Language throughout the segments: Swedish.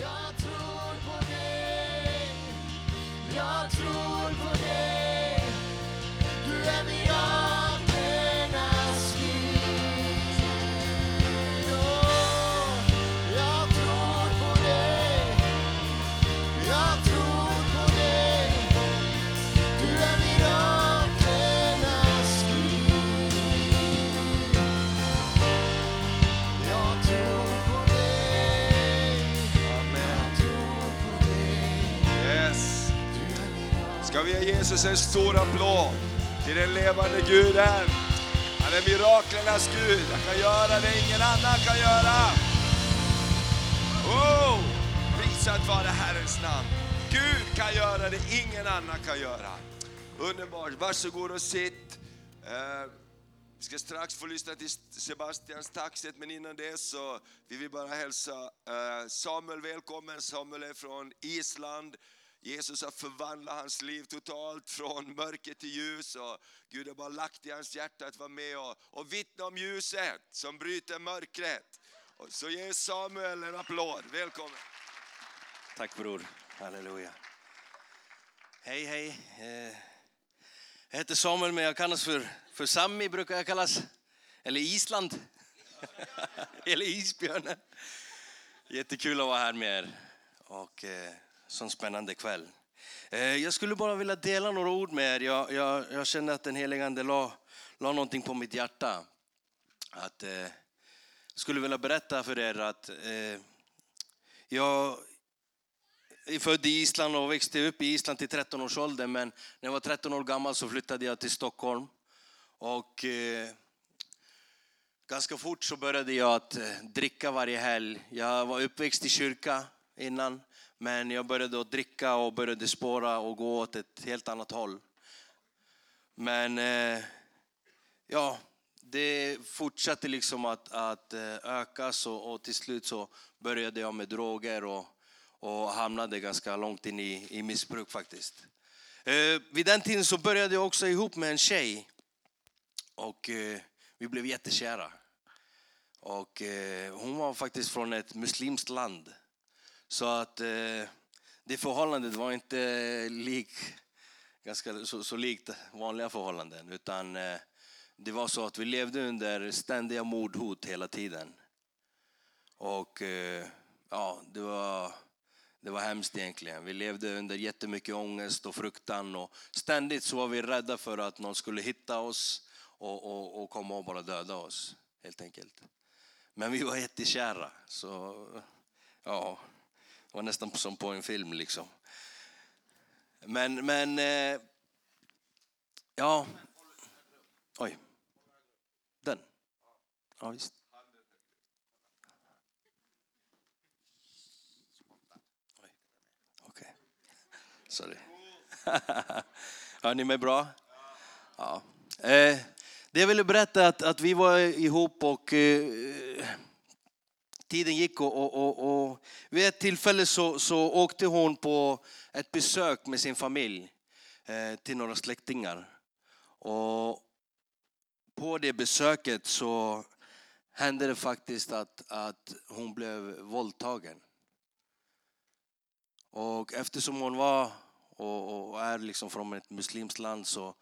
Jag tror Jesus en stor applåd till den levande Guden. Han är miraklernas Gud. Han kan göra det ingen annan kan göra. Oh! Prisat vare Herrens namn. Gud kan göra det ingen annan kan göra. Underbart. Varsågod och sitt. Eh, vi ska strax få lyssna till Sebastians taxet, men innan det så vill vi bara hälsa eh, Samuel välkommen. Samuel är från Island. Jesus har förvandlat hans liv totalt från mörker till ljus och Gud har bara lagt i hans hjärta att vara med och, och vittna om ljuset som bryter mörkret. Och Så ge Samuel en applåd. Välkommen! Tack bror. Halleluja. Hej, hej. Eh, jag heter Samuel, men jag kallas för, för Sammy, brukar jag kallas. Eller Island. Eller Isbjörnen. Jättekul att vara här med er. Och eh, sån spännande kväll. Eh, jag skulle bara vilja dela några ord med er. Jag, jag, jag kände att den helige Ande la, la någonting på mitt hjärta. Att, eh, jag skulle vilja berätta för er att eh, jag, är född i Island och växte upp i Island till 13 års ålder. Men när jag var 13 år gammal så flyttade jag till Stockholm. Och eh, ganska fort så började jag att eh, dricka varje helg. Jag var uppväxt i kyrka innan. Men jag började att dricka och började spåra och gå åt ett helt annat håll. Men eh, ja, det fortsatte liksom att, att eh, ökas och, och till slut så började jag med droger och, och hamnade ganska långt in i, i missbruk faktiskt. Eh, vid den tiden så började jag också ihop med en tjej och eh, vi blev jättekära. Och eh, hon var faktiskt från ett muslimskt land. Så att eh, det förhållandet var inte lik, ganska så, så likt vanliga förhållanden. Utan eh, det var så att vi levde under ständiga mordhot hela tiden. Och eh, ja, det var, det var hemskt egentligen. Vi levde under jättemycket ångest och fruktan. Och ständigt så var vi rädda för att någon skulle hitta oss och, och, och komma och bara döda oss. Helt enkelt. Men vi var jättekära. Så ja, det var nästan som på en film liksom. Men, men eh, ja. Oj. Den? Ja, visst. Oj. Okej. Sorry. Hör ni mig bra? Ja. Eh, det jag ville berätta är att, att vi var ihop och eh, tiden gick och, och, och, och vid ett tillfälle så, så åkte hon på ett besök med sin familj eh, till några släktingar. Och på det besöket så hände det faktiskt att, att hon blev våldtagen. Och eftersom hon var och, och är liksom från ett muslimskt land så,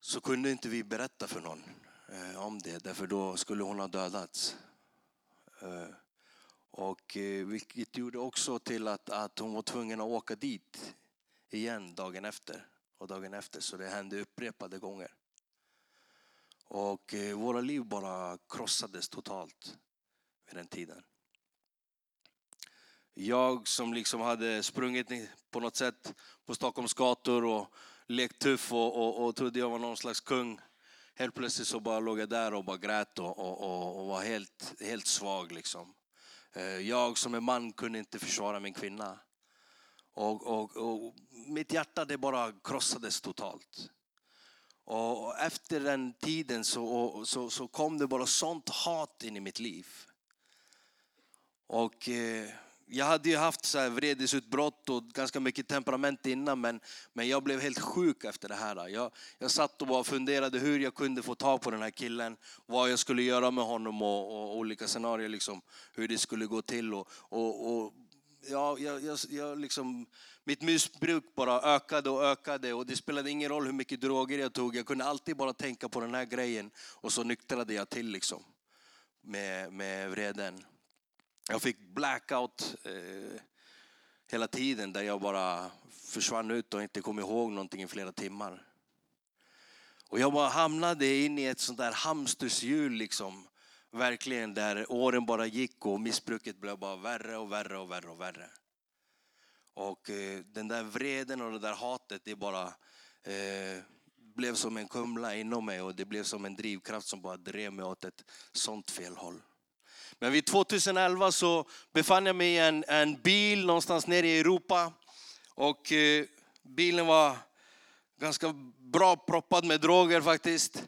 så kunde inte vi berätta för någon eh, om det, därför då skulle hon ha dödats. Eh, och eh, vilket gjorde också till att, att hon var tvungen att åka dit igen dagen efter och dagen efter. Så det hände upprepade gånger. Och eh, våra liv bara krossades totalt vid den tiden. Jag som liksom hade sprungit på något sätt på Stockholms gator och lekt tuff och, och, och trodde jag var någon slags kung. Helt plötsligt så bara låg jag där och bara grät och, och, och, och var helt, helt svag. Liksom. Eh, jag som är man kunde inte försvara min kvinna. Och, och, och mitt hjärta det bara krossades totalt. Och efter den tiden så, så, så kom det bara sånt hat in i mitt liv. Och eh, jag hade ju haft så här vredesutbrott och ganska mycket temperament innan men, men jag blev helt sjuk efter det här. Jag, jag satt och bara funderade hur jag kunde få tag på den här killen, vad jag skulle göra med honom och, och olika scenarier, liksom, hur det skulle gå till. Och, och, och ja, jag, jag, jag liksom, mitt missbruk bara ökade och ökade och det spelade ingen roll hur mycket droger jag tog. Jag kunde alltid bara tänka på den här grejen och så nyktrade jag till liksom med, med vreden. Jag fick blackout eh, hela tiden där jag bara försvann ut och inte kom ihåg någonting i flera timmar. Och jag bara hamnade in i ett sånt där hamstershjul liksom. Verkligen där åren bara gick och missbruket blev bara värre och värre och värre och värre. Och eh, den där vreden och det där hatet, det bara eh, blev som en kumla inom mig och det blev som en drivkraft som bara drev mig åt ett sånt fel håll. Men vid 2011 så befann jag mig i en, en bil någonstans nere i Europa. Och eh, bilen var ganska bra proppad med droger faktiskt.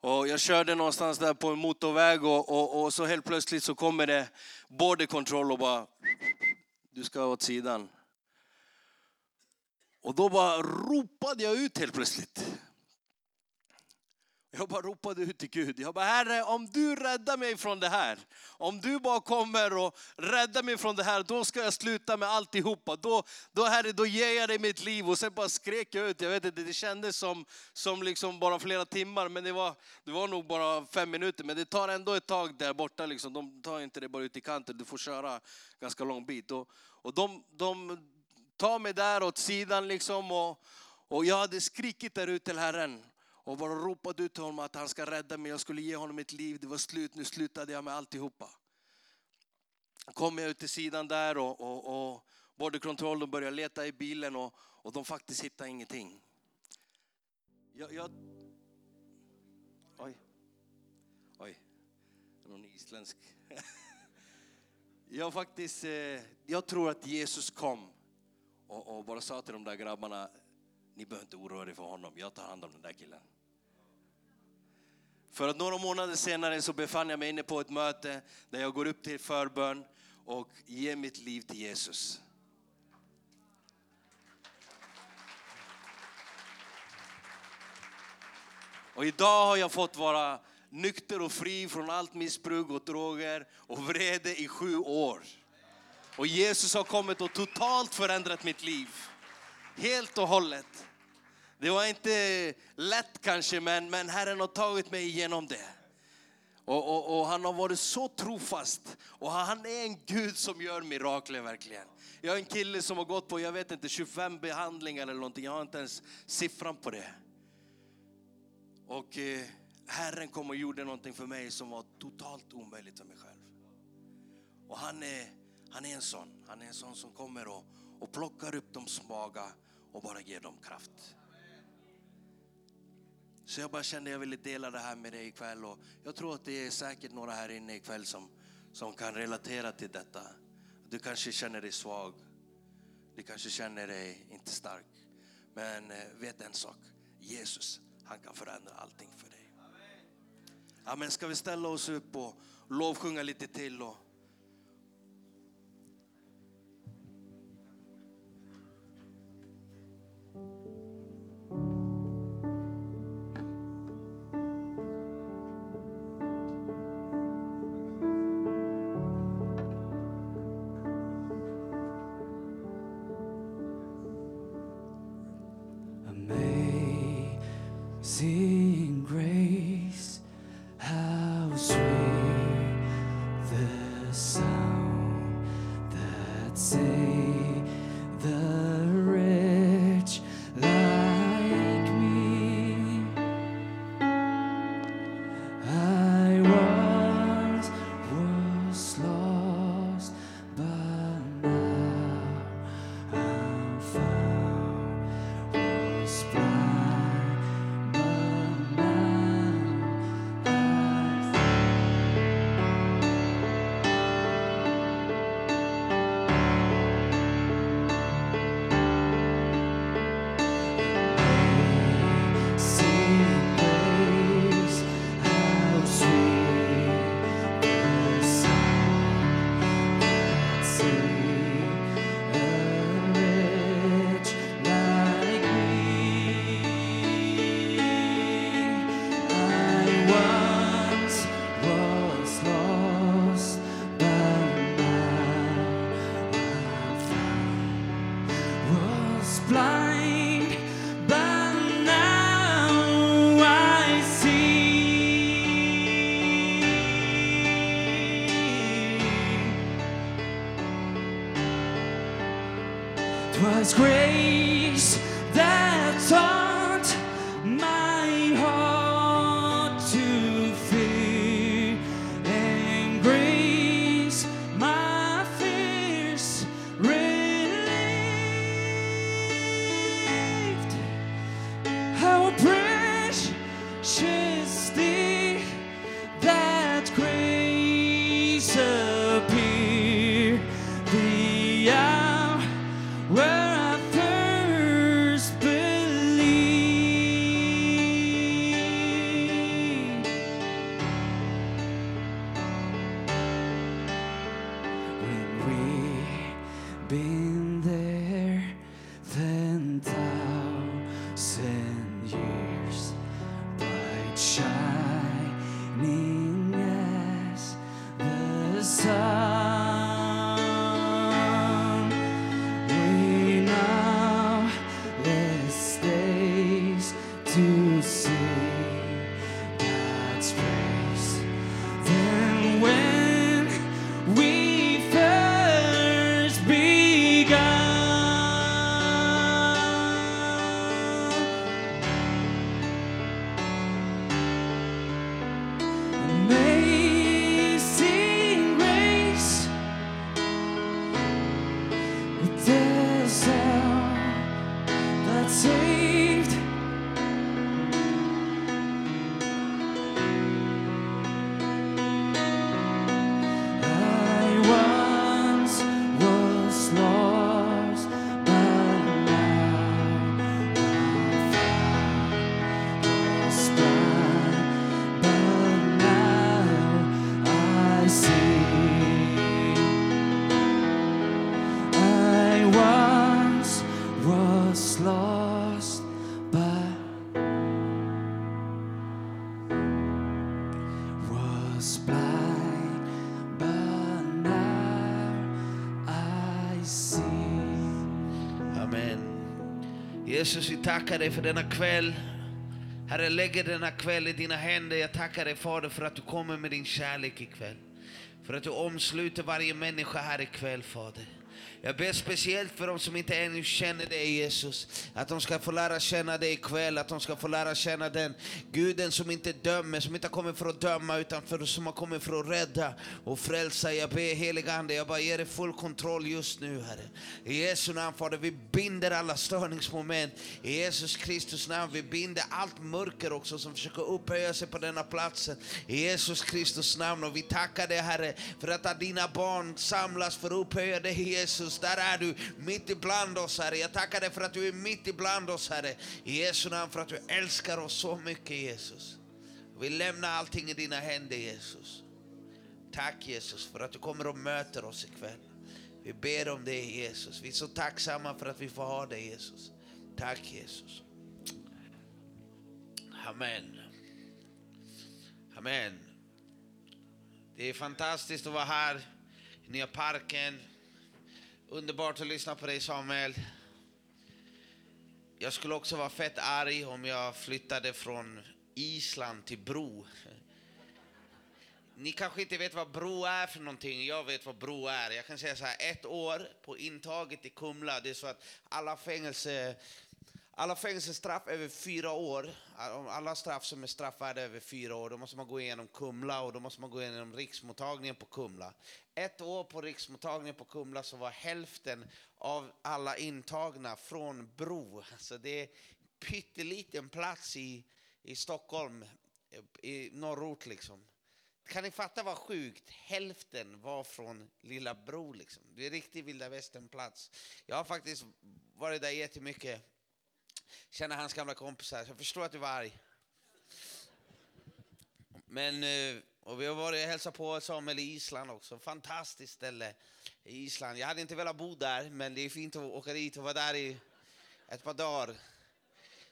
Och jag körde någonstans där på en motorväg och, och, och så helt plötsligt så kommer det border control och bara du ska åt sidan. Och då bara ropade jag ut helt plötsligt. Jag bara ropade ut till Gud. Jag bara, Herre, om du räddar mig från det här, om du bara kommer och räddar mig från det här, då ska jag sluta med alltihopa. Då, då Herre, då ger jag dig mitt liv. Och sen bara skrek jag ut. Jag vet inte, det kändes som, som liksom bara flera timmar, men det var, det var nog bara fem minuter. Men det tar ändå ett tag där borta. Liksom. De tar inte det bara ut i kanten, du får köra ganska lång bit. Och, och de, de tar mig där åt sidan liksom. Och, och jag hade skrikit där ut till Herren och bara ropat ut till honom att han ska rädda mig. Jag skulle ge honom mitt liv. Det var slut, nu slutade jag med alltihopa. Kom jag ut till sidan där och, och, och border control började leta i bilen och, och de faktiskt hittade ingenting. Jag, jag... Oj. Oj. Någon isländsk. Jag faktiskt, eh, jag tror att Jesus kom och, och bara sa till de där grabbarna, ni behöver inte oroa er för honom, jag tar hand om den där killen. För att några månader senare så befann jag mig inne på ett möte där jag går upp till förbön och ger mitt liv till Jesus. Och idag har jag fått vara nykter och fri från allt missbruk och droger och vrede i sju år. Och Jesus har kommit och totalt förändrat mitt liv. Helt och hållet. Det var inte lätt kanske, men, men Herren har tagit mig igenom det. Och, och, och, han har varit så trofast. Och han är en Gud som gör mirakler verkligen. Jag är en kille som har gått på, jag vet inte, 25 behandlingar eller någonting. Jag har inte ens siffran på det. Och eh, Herren kom och gjorde någonting för mig som var totalt omöjligt för mig själv. Och han är, han är en sån. Han är en sån som kommer och, och plockar upp de svaga och bara ger dem kraft. Så jag bara kände jag ville dela det här med dig ikväll och jag tror att det är säkert några här inne ikväll som, som kan relatera till detta. Du kanske känner dig svag. Du kanske känner dig inte stark. Men eh, vet en sak, Jesus, han kan förändra allting för dig. Amen. Ska vi ställa oss upp och lovsjunga lite till? Och God's great. To Jesus, vi tackar dig för denna kväll. Herre, lägger denna kväll i dina händer. Jag tackar dig Fader för att du kommer med din kärlek ikväll. För att du omsluter varje människa här ikväll Fader. Jag ber speciellt för de som inte ännu känner dig Jesus. Att de ska få lära känna dig ikväll. Att de ska få lära känna den Guden som inte dömer, som inte har kommit för att döma utan för, som har kommit för att rädda och frälsa. Jag ber heliga Ande, jag bara ger dig full kontroll just nu Herre. I Jesu namn Fader, vi binder alla störningsmoment. I Jesus Kristus namn, vi binder allt mörker också som försöker upphöja sig på denna platsen. I Jesus Kristus namn och vi tackar dig Herre för att dina barn samlas för att upphöja dig Jesus. Där är du mitt ibland oss Herre. Jag tackar dig för att du är mitt ibland oss Herre. I Jesu namn för att du älskar oss så mycket Jesus. Vi lämnar allting i dina händer Jesus. Tack Jesus för att du kommer och möter oss ikväll. Vi ber om det Jesus. Vi är så tacksamma för att vi får ha dig Jesus. Tack Jesus. Amen. Amen. Det är fantastiskt att vara här i Nya Parken. Underbart att lyssna på dig Samuel. Jag skulle också vara fett arg om jag flyttade från Island till Bro. Ni kanske inte vet vad Bro är för någonting. Jag vet vad Bro är. Jag kan säga så här, ett år på intaget i Kumla. Det är så att alla fängelse alla fängelsestraff över fyra år, alla straff som är straffvärda över fyra år, då måste man gå igenom Kumla och då måste man gå igenom riksmottagningen på Kumla. Ett år på riksmottagningen på Kumla så var hälften av alla intagna från Bro. Så det är pytteliten plats i, i Stockholm, i norrort liksom. Kan ni fatta vad sjukt? Hälften var från Lilla Bro liksom. Det är riktigt vilda västern-plats. Jag har faktiskt varit där jättemycket känner hans gamla kompisar. Jag förstår att du var arg. Men, eh, och vi har varit och hälsat på Samuel i Island också. Fantastiskt ställe i Island. Jag hade inte velat bo där, men det är fint att åka dit och vara där i ett par dagar.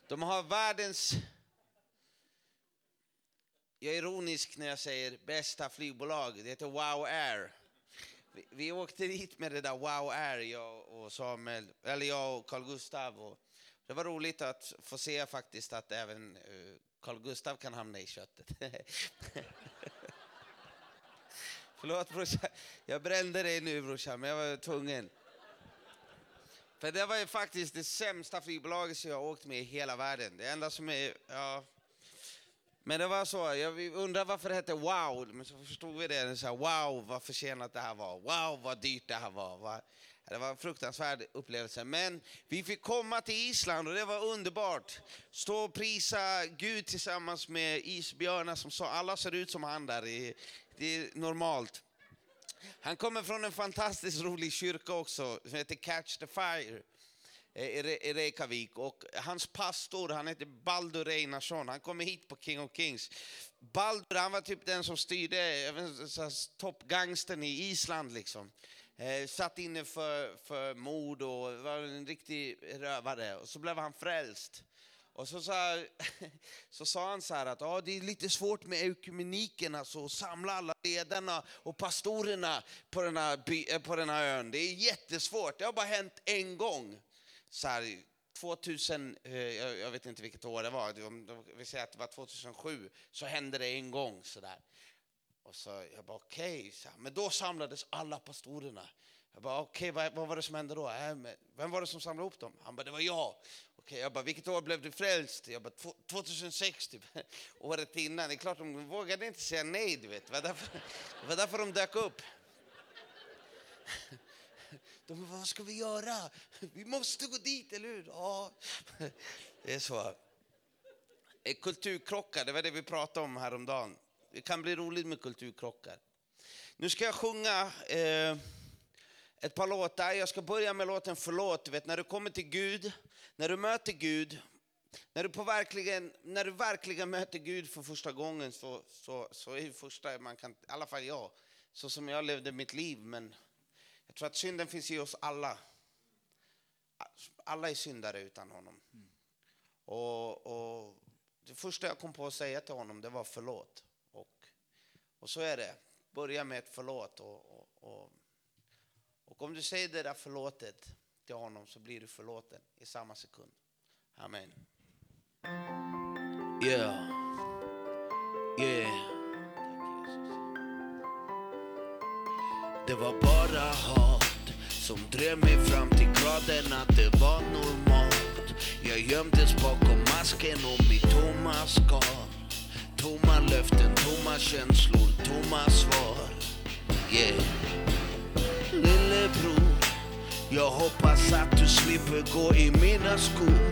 De har världens... Jag är ironisk när jag säger bästa flygbolag. Det heter Wow Air. Vi, vi åkte dit med det där Wow Air, jag och Samuel, eller jag och Carl Gustav. Och, det var roligt att få se faktiskt att även eh, Carl Gustav kan hamna i köttet. Förlåt brorsan, jag brände dig nu brorsan, men jag var tvungen. För det var ju faktiskt det sämsta flygbolaget som jag har åkt med i hela världen. Det enda som är... Ja. Men det var så, jag undrar varför det hette Wow, men så förstod vi det. Så här, wow, vad försenat det här var. Wow, vad dyrt det här var. Det var en fruktansvärd upplevelse. Men vi fick komma till Island och det var underbart. Stå och prisa Gud tillsammans med isbjörnar som sa, alla ser ut som han där. Det är- normalt. Han kommer från en fantastiskt rolig kyrka också, som heter Catch the Fire eh, i Reykjavik. Och hans pastor, han heter Baldur Einarsson, han kommer hit på King of Kings. Baldur, han var typ den som styrde toppgangsten toppgangstern i Island liksom. Eh, satt inne för, för mord och var en riktig rövare. Och så blev han frälst. Och så sa, så sa han så här att ah, det är lite svårt med ekumeniken, alltså att samla alla ledarna och pastorerna på den, här by, eh, på den här ön. Det är jättesvårt, det har bara hänt en gång. Så här, 2000, eh, jag, vet inte vilket år det var, vi säger att det var 2007, så hände det en gång. Så där. Och så jag bara okej, okay. men då samlades alla pastorerna. Jag bara okej, vad, vad var det som hände då? Äh, vem var det som samlade ihop dem? Han bara det var jag. Okay, jag bara vilket år blev du frälst? Jag bara 2006 typ. Året innan. Det är klart de vågade inte säga nej, du vet. Det var därför, det var därför de dök upp. De bara, vad ska vi göra? Vi måste gå dit, eller hur? Ja, det är så. Kulturkrockar, det var det vi pratade om häromdagen. Det kan bli roligt med kulturkrockar. Nu ska jag sjunga eh, ett par låtar. Jag ska börja med låten Förlåt. Du vet, när du kommer till Gud, när du möter Gud, när du, på verkligen, när du verkligen möter Gud för första gången så, så, så är det första man kan, i alla fall jag, så som jag levde mitt liv. Men jag tror att synden finns i oss alla. Alla är syndare utan honom. Och, och det första jag kom på att säga till honom det var förlåt. Och, så är det. Börja med ett förlåt. Och, och, och, och om du säger det där förlåtet till honom så blir du förlåten i samma sekund. Amen. Yeah. Yeah. Det var bara hat som drev mig fram till graden att det var normalt. Jag gömdes bakom masken och mitt tomma skal. Tomma löften, tomma känslor, tomma svar. Yeah. Lillebror, jag hoppas att du slipper gå i mina skor.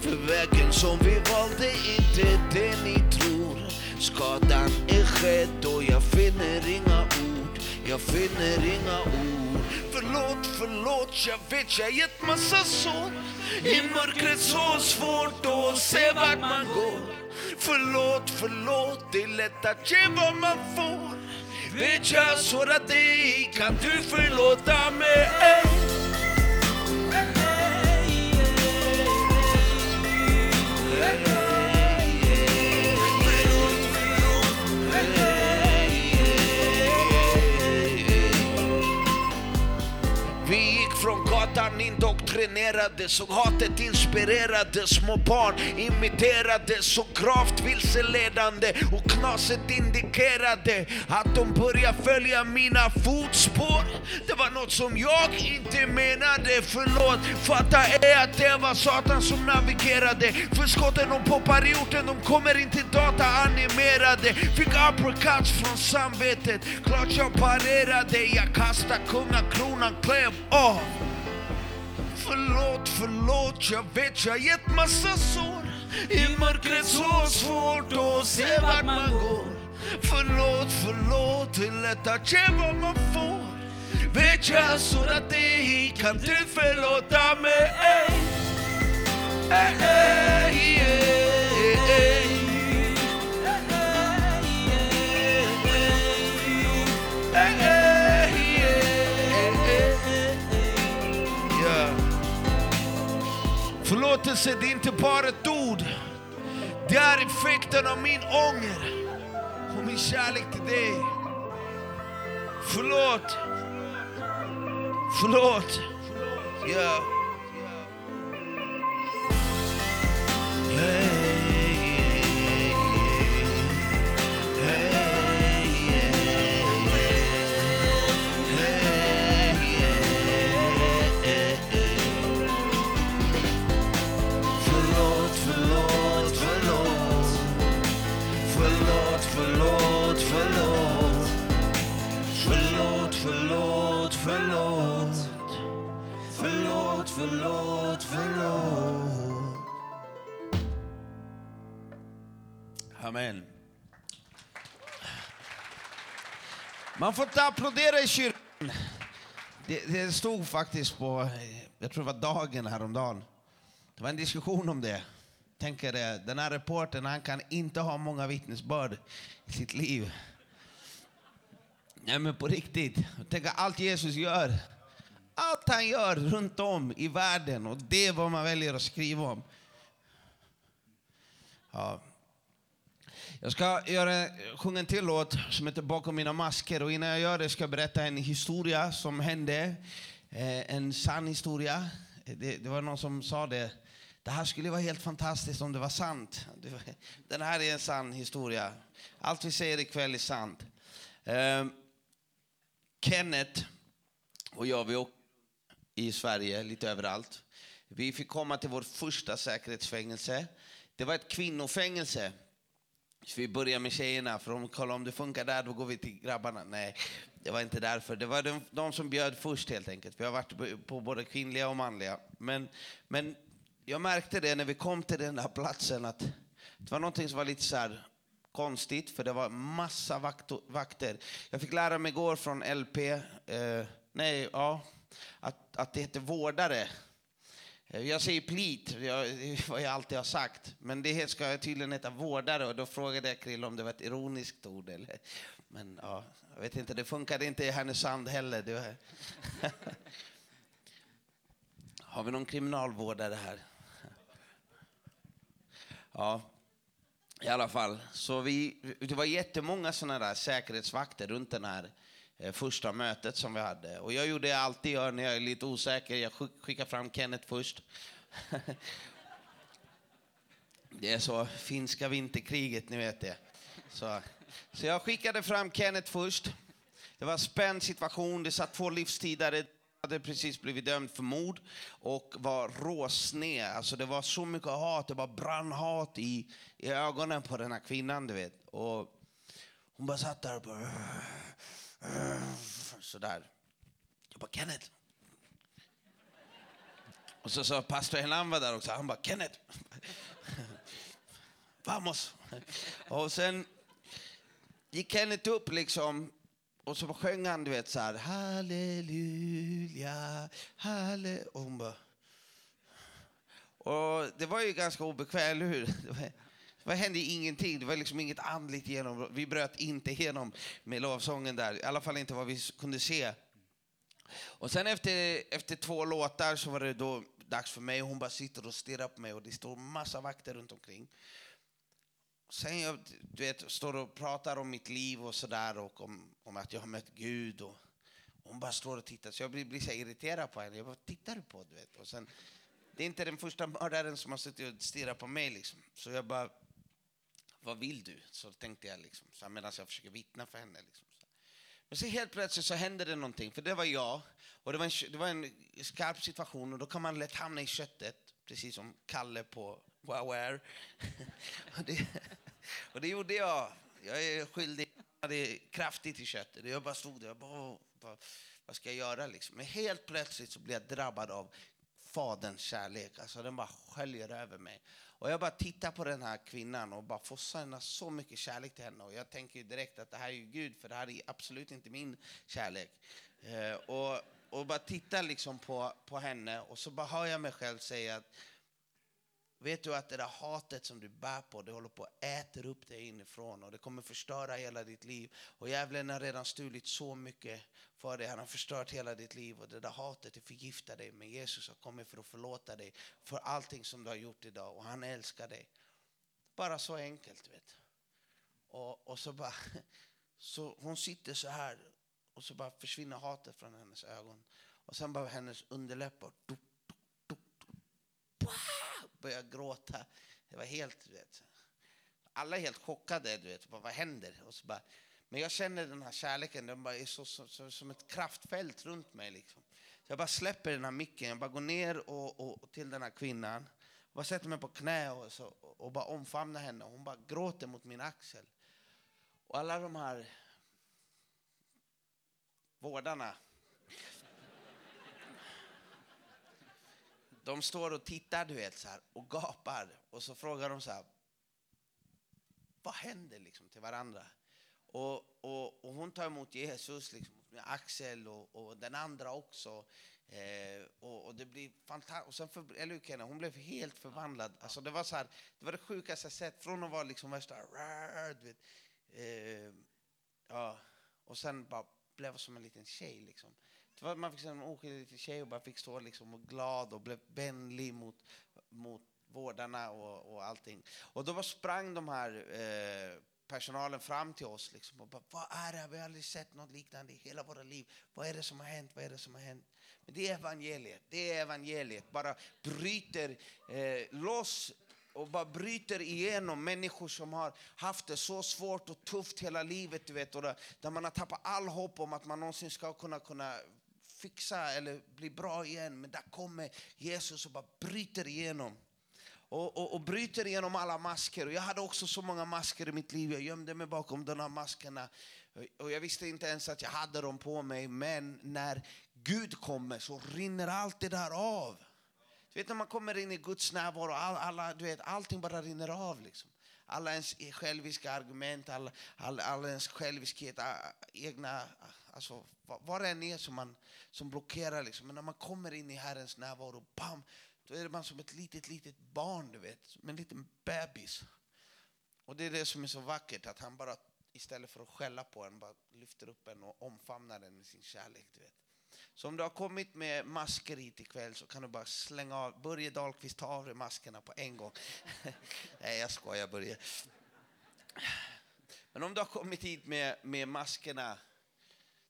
För vägen som vi valde är inte det ni tror. Skadan är skedd och jag finner inga ord. Jag finner inga ord. Förlåt, förlåt, jag vet jag gett massa sår. I mörkret så svårt att se vart man går. Förlåt, förlåt, det är lätt att ge vad man får. Vet jag sårat dig, kan du förlåta mig? Indoktrinerade, såg hatet inspirerade små barn imiterade, så gravt vilseledande och knaset indikerade att de börjar följa mina fotspår. Det var något som jag inte menade, förlåt. Fatta är att det var Satan som navigerade. För skotten de poppar i orten, de kommer inte dataanimerade. Fick uppercuts från samvetet, klart jag parerade. Jag kastade kungakronan, klev av. Förlåt, förlåt, jag vet jag gett massa sår I mörkret så svårt att se vart man går Förlåt, förlåt, är lätt att ge vad man får Vet jag sårat dig, kan du förlåta mig? Ey, ey, ey, ey. Ey, ey, Förlåtelse, det är inte bara ett ord. Det är effekten av min ånger och min kärlek till dig. Förlåt. Förlåt. Ja. Förlåt, förlåt. Amen. Man får inte applådera i kyrkan. Det, det stod faktiskt på, jag tror det var dagen häromdagen. Det var en diskussion om det. Tänker det, den här reportern han kan inte ha många vittnesbörd i sitt liv. Nej men på riktigt. Tänk allt Jesus gör. Allt han gör runt om i världen och det är vad man väljer att skriva om. Ja, jag ska göra, sjunga en till låt som heter Bakom mina masker. Och innan jag gör det ska jag berätta en historia som hände. Eh, en sann historia. Det, det var någon som sa det. Det här skulle vara helt fantastiskt om det var sant. Det Den här är en sann historia. Allt vi säger ikväll är sant. Eh, Kenneth och jag, vi i Sverige, lite överallt. Vi fick komma till vårt första säkerhetsfängelse. Det var ett kvinnofängelse. Så vi börjar med tjejerna, för de kollar om det funkar där, då går vi till grabbarna. Nej, det var inte därför. Det var de, de som bjöd först helt enkelt. Vi har varit på- på både kvinnliga och manliga. Men, men jag märkte det när vi kom till den här platsen att det var någonting som var lite så här konstigt, för det var massa vakt, vakter. Jag fick lära mig igår från LP, eh, nej, ja, att, att det heter vårdare. Eh, jag säger plit, jag, det är vad jag alltid har sagt. Men det ska tydligen heta vårdare och då frågade jag Krill om det var ett ironiskt ord. Eller. Men ja, jag vet inte, det funkade inte i Härnösand heller. Det var... Har vi någon kriminalvårdare här? Ja, i alla fall. Så vi, det var jättemånga sådana där säkerhetsvakter runt den här eh, Eh, första mötet som vi hade. Och jag gjorde det jag alltid gör när jag är lite osäker. Jag skickar fram Kenneth först. det är så, finska vinterkriget, ni vet det. Så, så jag skickade fram Kenneth först. Det var en spänd situation. Det satt två livstidare hade precis blivit dömd för mord och var råsne. Alltså det var så mycket hat, det var brann hat i, i ögonen på den här kvinnan, du vet. Och hon bara satt där och bara... Eh, sådär. Jag bara, Kenneth. Och så sa pastor Helan var där också. Han bara, Kenneth. Vamos. Och sen gick Kenneth upp liksom och så sjöng han, du vet, så här, halleluja, halle... Och hon bara... Och det var ju ganska obekvämt, eller hur? Det, hände ingenting, det var liksom inget andligt genom. Vi bröt inte igenom med lovsången där, i alla fall inte vad vi kunde se. Och sen efter, efter två låtar så var det då dags för mig. Hon bara sitter och stirrar på mig och det står massa vakter runt omkring. Sen jag du vet, står och pratar om mitt liv och sådär och om, om att jag har mött Gud. Och, hon bara står och tittar. Så jag blir, blir så irriterad på henne. Jag bara, tittar du på? Du vet? Och sen, det är inte den första mördaren som har suttit och stirrat på mig. Liksom. Så jag bara, vad vill du? Så tänkte jag liksom, så medan jag försöker vittna för henne. Liksom. Men så helt plötsligt så hände det någonting, för det var jag. Och det var, en, det var en skarp situation och då kan man lätt hamna i köttet, precis som Kalle på Wow Air. och, det, och det gjorde jag. Jag är skyldig jag hade kraftigt i köttet. Jag bara stod där och bara, vad, vad ska jag göra liksom? Men helt plötsligt så blir jag drabbad av Faderns kärlek. Alltså den bara sköljer över mig. Och jag bara tittar på den här kvinnan och bara får känna så mycket kärlek till henne. Och jag tänker ju direkt att det här är ju Gud, för det här är absolut inte min kärlek. Eh, och, och bara tittar liksom på, på henne och så bara hör jag mig själv säga att Vet du att det där hatet som du bär på, det håller på att äta upp dig inifrån och det kommer förstöra hela ditt liv. Och djävulen har redan stulit så mycket för dig. Han har förstört hela ditt liv och det där hatet det förgiftar dig. Men Jesus har kommit för att förlåta dig för allting som du har gjort idag och han älskar dig. Bara så enkelt, vet och, och så bara, så hon sitter så här och så bara försvinner hatet från hennes ögon. Och sen bara hennes underläppar dup, började gråta. Det var helt, du vet. Alla är helt chockade, du vet. Bara, vad händer? Och så bara, men jag känner den här kärleken, den bara är så, så, så, som ett kraftfält runt mig. Liksom. Så jag bara släpper den här micken, jag bara går ner och, och, och till den här kvinnan. jag bara sätter mig på knä och, så, och bara omfamnar henne. Hon bara gråter mot min axel. Och alla de här vårdarna de står och tittar du vet, så här, och gapar. Och så frågar de så här, vad händer liksom till varandra? Och, och, och hon tar emot Jesus liksom, med Axel och, och den andra också. Eh, och, och det blir fantastiskt. Och sen för, eller hur, Kenny? hon blev helt förvandlad. Alltså, det, var så här, det var det sjukaste jag sett. Från att vara liksom värsta... Du vet, eh, ja. Och sen bara blev som en liten tjej. Liksom. Man fick en oskyldig tjej och bara fick stå liksom och glad och blev vänlig mot, mot vårdarna och, och allting. Och då sprang de här eh, personalen fram till oss liksom och bara, vad är det? Vi har aldrig sett något liknande i hela våra liv. Vad är det som har hänt? Vad är det som har hänt? Men det är evangeliet. Det är evangeliet. Bara bryter eh, loss och bara bryter igenom människor som har haft det så svårt och tufft hela livet, du vet, och där man har tappat all hopp om att man någonsin ska kunna, kunna fixa eller bli bra igen. Men där kommer Jesus och bara bryter igenom. Och, och, och bryter igenom alla masker. Och jag hade också så många masker i mitt liv. Jag gömde mig bakom de här maskerna. Och jag visste inte ens att jag hade dem på mig. Men när Gud kommer så rinner allt det där av. Du vet när man kommer in i Guds närvaro, all, alla, du vet, allting bara rinner av. Liksom. Alla ens själviska argument, all, all, all ens själviskhet, egna, alltså vad det än är som, man, som blockerar. Liksom. Men när man kommer in i Herrens närvaro, bam, då är man som ett litet, litet barn, du vet, som en liten bebis. Och det är det som är så vackert, att han bara istället för att skälla på en, bara lyfter upp en och omfamnar den med sin kärlek. Du vet. Så om du har kommit med masker hit ikväll så kan du bara slänga av. Börje Dahlqvist, ta av dig maskerna på en gång. Nej, jag skojar Börje. Men om du har kommit hit med, med maskerna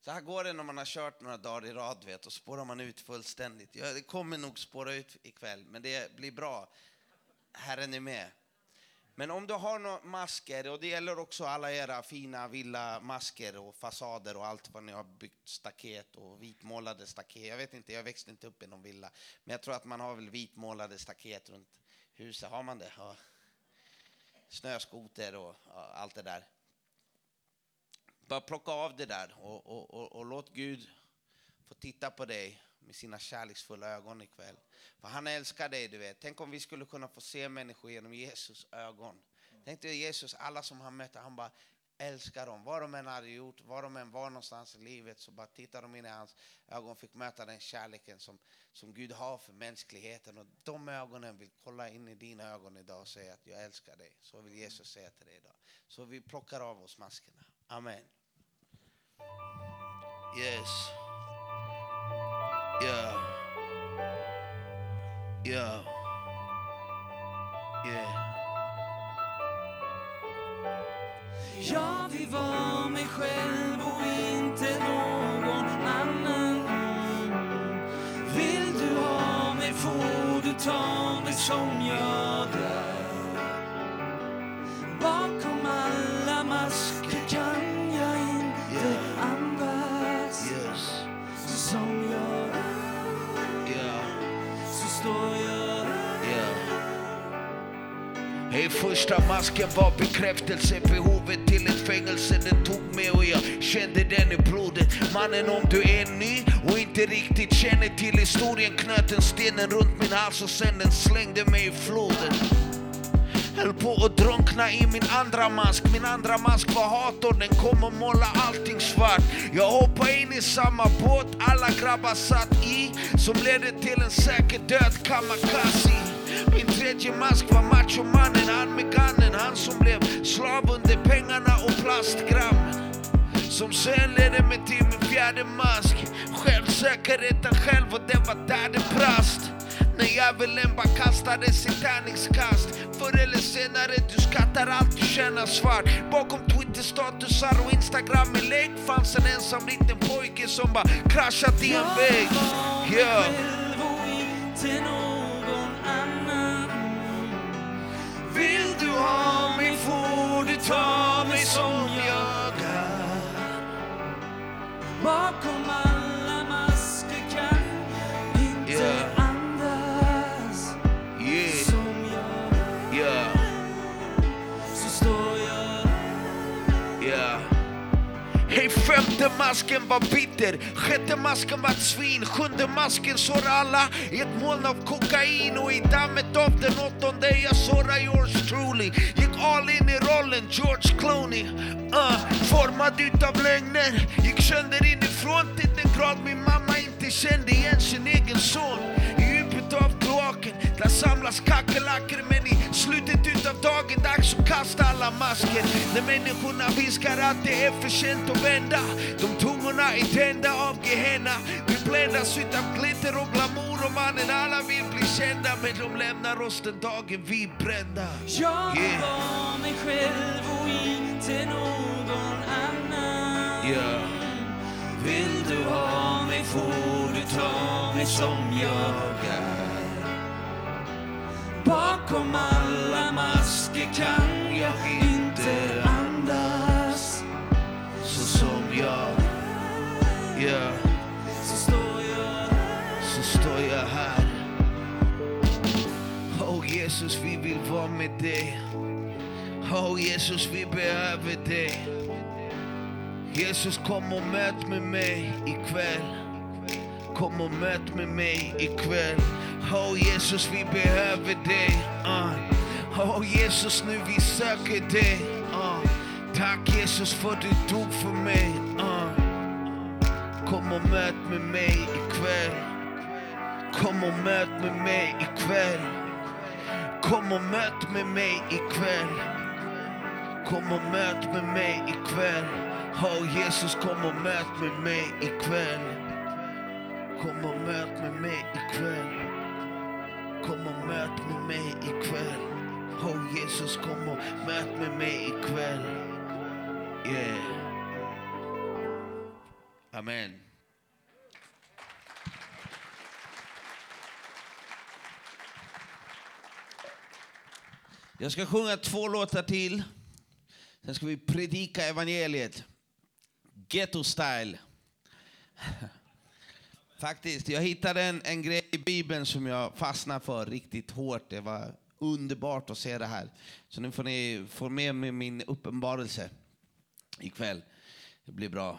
så här går det när man har kört några dagar i rad vet, och spårar man ut fullständigt. Ja, det kommer nog spåra ut ikväll, men det blir bra. Herren är med. Men om du har några masker, och det gäller också alla era fina villa-masker och fasader och allt vad ni har byggt, staket och vitmålade staket. Jag vet inte, jag växte inte upp i någon villa. Men jag tror att man har väl vitmålade staket runt huset. Har man det? Ja. Snöskoter och allt det där. Bara plocka av det där och, och, och, och låt Gud få titta på dig med sina kärleksfulla ögon ikväll. För han älskar dig, du vet. Tänk om vi skulle kunna få se människor genom Jesus ögon. Tänk dig Jesus, alla som han mötte, han bara älskar dem. Vad de än hade gjort, var de än var någonstans i livet, så bara tittade de in i hans ögon fick möta den kärleken som, som Gud har för mänskligheten. Och de ögonen vill kolla in i dina ögon idag och säga att jag älskar dig. Så vill Jesus säga till dig idag. Så vi plockar av oss maskerna. Amen. Yes. Yeah. Yeah. Yeah. Jag vill vara mig själv och inte någon annan. Vill du ha mig får du ta mig som jag är. Hej, första masken var bekräftelse, behovet till ett fängelse den tog mig och jag kände den i blodet. Mannen om du är ny och inte riktigt känner till historien knöt en stenen runt min hals och sen den slängde mig i floden. Höll på att drunkna i min andra mask Min andra mask var hator, den kom och måla allting svart Jag hoppade in i samma båt alla grabbar satt i Som ledde till en säker död kamikaze tredje mask var machomannen, han med gunnen Han som blev slav under pengarna och plastgrammen som sen ledde mig till min fjärde mask. Självsäkerheten själv och det var där det brast. När djävulen bara kastades i tärningskast. Förr eller senare du skattar allt du känner svart. Bakom Twitter-statusar och Instagram-inlägg fanns en ensam liten pojke som bara kraschat i en vägg. Yeah. Vill du ha mig får du ta mig som jag är. Bakom alla masker kan jag inte Yeah. andas. Yeah, Som jag är, yeah, så står jag. Yeah Hej Femte masken var bitter, sjätte masken var ett svin, sjunde masken sårade alla i ett moln av kokain och i dammet av den åttonde jag sårar yours truly. Gick all in i rollen George Clooney. Uh, formad utav lögner, gick sönder inifrån till den grad min mamma inte kände igen sin egen son där samlas kackerlackor men i slutet utav dagen dags att kasta alla masker. När människorna viskar att det är för sent att vända. De tungorna är tända av Gehenna. Vi bländas utav glitter och glamour och mannen alla vill bli kända. Men de lämnar oss den dagen vi är brända. Jag Yeah. vara mig själv och inte någon annan. Yeah. Vill du ha mig får du ta mig som jag är. Bakom alla masker kan jag inte andas. Så som jag, yeah. Så står jag så står jag här. Oh Jesus, vi vill vara med dig. Oh Jesus, vi behöver dig. Jesus, kom och möt med mig ikväll. Kom och möt med mig ikväll. Oh Jesus, vi behöver dig. Uh. Oh Jesus, nu vi söker dig. Uh. Tack Jesus för du dog för mig. Uh. Kom och möt med mig ikväll. Kom och möt med mig ikväll. Kom och möt med mig ikväll. Kom och möt med mig ikväll. Oh Jesus, kom och möt med mig ikväll. Kom och möt med mig ikväll. Kom och möt med mig ikväll. Oh Jesus, kom och möt med mig ikväll. Yeah. Amen. Jag ska sjunga två låtar till. Sen ska vi predika evangeliet. Ghetto style. Faktiskt, jag hittade en, en grej i Bibeln som jag fastnade för riktigt hårt. Det var underbart att se det här. Så nu får ni få med mig min uppenbarelse ikväll. Det blir bra.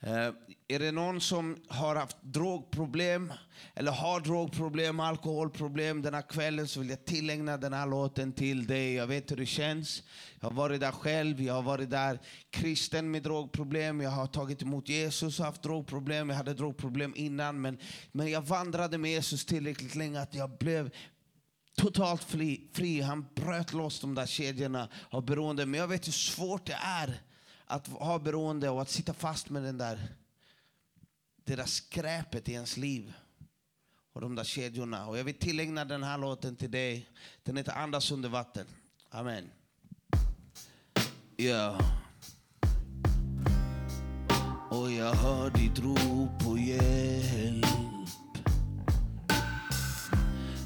Eh, är det någon som har haft drogproblem eller har drogproblem, alkoholproblem den här kvällen så vill jag tillägna den här låten till dig. Jag vet hur det känns. Jag har varit där själv. Jag har varit där kristen med drogproblem. Jag har tagit emot Jesus och haft drogproblem. Jag hade drogproblem innan men, men jag vandrade med Jesus tillräckligt länge att jag blev totalt fri, fri. Han bröt loss de där kedjorna av beroende. Men jag vet hur svårt det är att ha beroende och att sitta fast med den där, det där skräpet i ens liv. Och de där kedjorna. Och jag vill tillägna den här låten till dig. Den heter Andas under vatten. Amen. Ja. Och jag hör ditt rop på hjälp.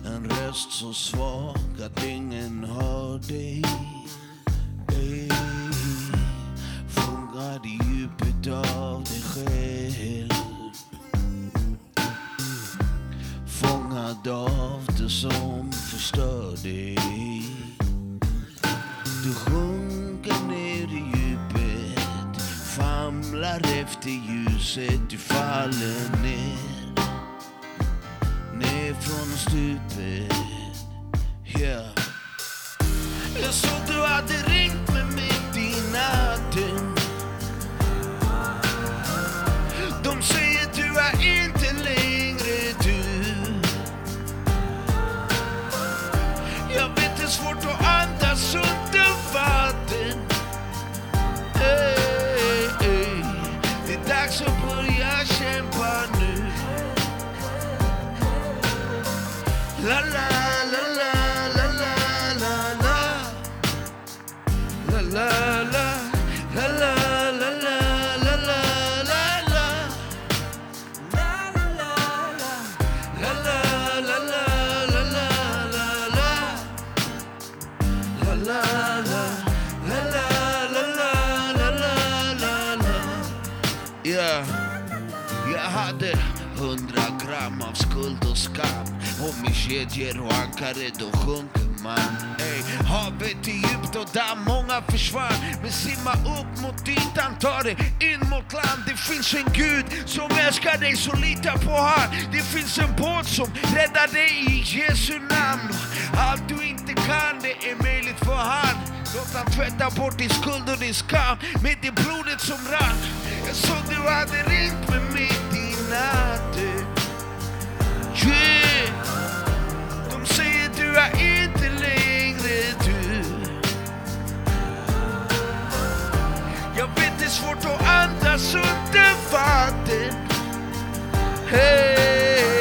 En röst så svag att ingen hör dig. Ey, Fångad i djupet av dig själv. Fångad av det som förstör dig. Du sjunker famlar efter ljuset, du faller ner ner från stupet. Yeah. Jag såg du hade hundra gram och och med kedjor och ankare då sjunker man. Ey, havet är djupt och där många försvann. Men simma upp mot ytan, ta dig in mot land. Det finns en Gud som älskar dig, så lita på han. Det finns en båt som räddar dig i Jesu namn. Allt du inte kan, det är möjligt för han. Låt han tvätta bort din skuld och din skam med det blodet som rann. Jag såg du hade ringt med mitt i natten. Yeah. De säger du är inte längre du. Jag vet det är svårt att andas under vatten. Hey,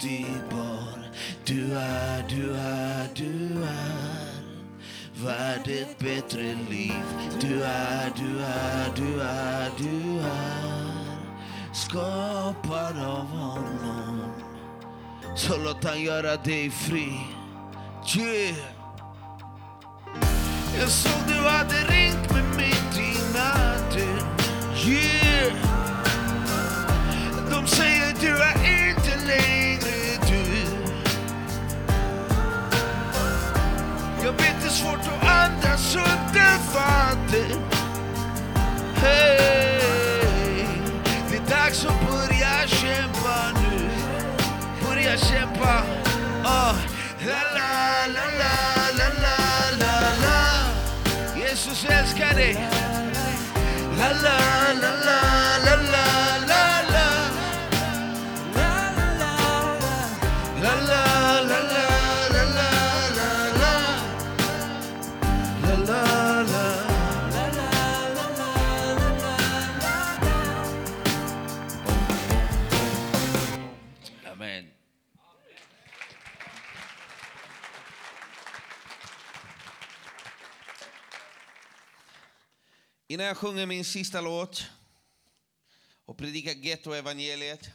dyrbar Du är, du är, du är värd ett bättre liv. Du är, du är, du är, du är skapad av honom. Så låt han göra dig fri. Yeah. Jag såg du hade ringt mig mitt i natten. Yeah. De säger du är andas under vatten Hey, det är dags att börja kämpa nu. Börja kämpa. Oh. La la la la la la la la. Jesus älskar dig. La la la. Innan jag sjunger min sista låt och predikar gettoevangeliet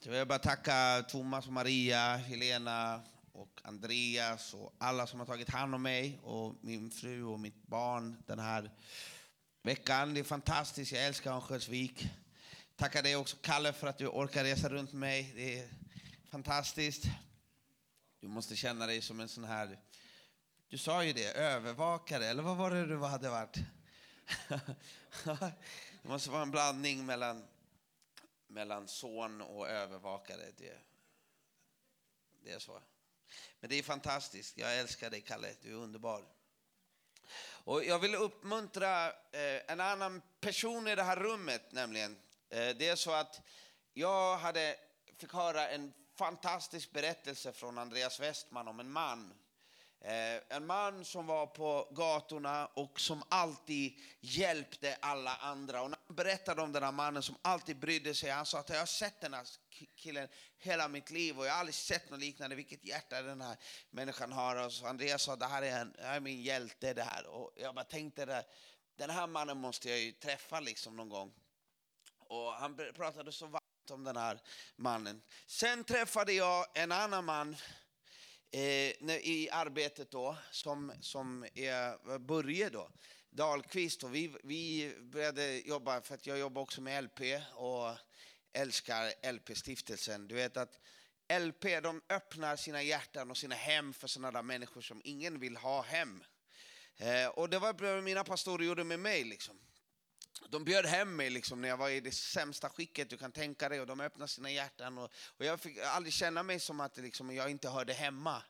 så vill jag bara tacka Thomas och Maria, Helena och Andreas och alla som har tagit hand om mig och min fru och mitt barn den här veckan. Det är fantastiskt, jag älskar Örnsköldsvik. Tackar dig också Kalle för att du orkar resa runt med mig. Det är fantastiskt. Du måste känna dig som en sån här, du sa ju det, övervakare, eller vad var det du hade varit? det måste vara en blandning mellan, mellan son och övervakare. Det, det är så. Men det är fantastiskt. Jag älskar dig, Kalle. Du är underbar. Och jag vill uppmuntra eh, en annan person i det här rummet, nämligen. Eh, det är så att jag hade, fick höra en fantastisk berättelse från Andreas Westman om en man. Eh, en man som var på gatorna och som alltid hjälpte alla andra. Och när han berättade om den här mannen som alltid brydde sig, han sa att jag har sett den här killen hela mitt liv och jag har aldrig sett något liknande. Vilket hjärta den här människan har. Och så Andreas sa, det här är, en, här är min hjälte det här. Och jag bara tänkte, att den här mannen måste jag ju träffa liksom någon gång. Och han pratade så varmt om den här mannen. Sen träffade jag en annan man eh, i arbetet då, som, som är Börje då, Dahlqvist. Och vi, vi började jobba, för att jag jobbar också med LP och älskar LP-stiftelsen. Du vet att LP, de öppnar sina hjärtan och sina hem för sådana där människor som ingen vill ha hem. Eh, och det var vad mina pastorer gjorde med mig liksom. De bjöd hem mig liksom när jag var i det sämsta skicket du kan tänka dig och de öppnade sina hjärtan och, och jag fick aldrig känna mig som att liksom, jag inte hörde hemma.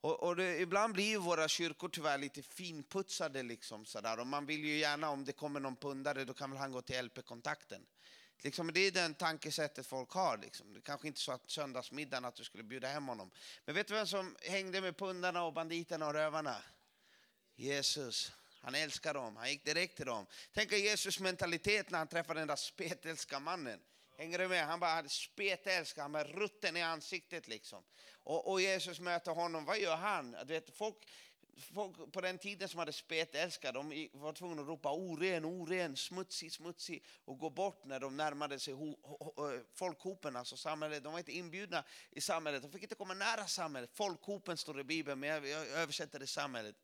Och, och det, ibland blir ju våra kyrkor tyvärr lite finputsade liksom sådär och man vill ju gärna om det kommer någon pundare då kan väl han gå till LP-kontakten. Liksom, det är den tankesättet folk har. Liksom. Det kanske inte så att söndagsmiddagen att du skulle bjuda hem honom. Men vet du vem som hängde med pundarna och banditerna och rövarna? Jesus. Han älskar dem, han gick direkt till dem. Tänk er Jesus mentalitet när han träffade den där spetälska mannen. Hänger du med? Han bara hade spetälska, han med rutten i ansiktet liksom. Och, och Jesus möter honom, vad gör han? Du vet, folk, folk på den tiden som hade spetälska, de var tvungna att ropa oren, oren, smutsig, smutsig och gå bort när de närmade sig ho, ho, ho, folkhopen, alltså samhället. De var inte inbjudna i samhället, de fick inte komma nära samhället. Folkhopen står i Bibeln, men jag, jag översätter det samhället.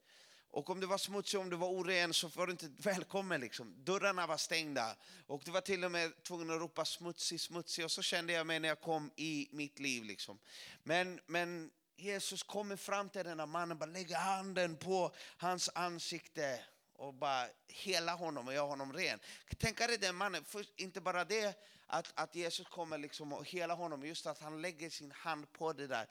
Och om du var smutsig, om du var oren så var du inte välkommen. Liksom. Dörrarna var stängda. Och du var till och med tvungen att ropa smutsig, smutsig. Och så kände jag mig när jag kom i mitt liv. Liksom. Men, men Jesus kommer fram till den här mannen, bara lägger handen på hans ansikte och bara hela honom och gör honom ren. Tänk dig den mannen, för inte bara det att, att Jesus kommer liksom och hela honom, just att han lägger sin hand på det där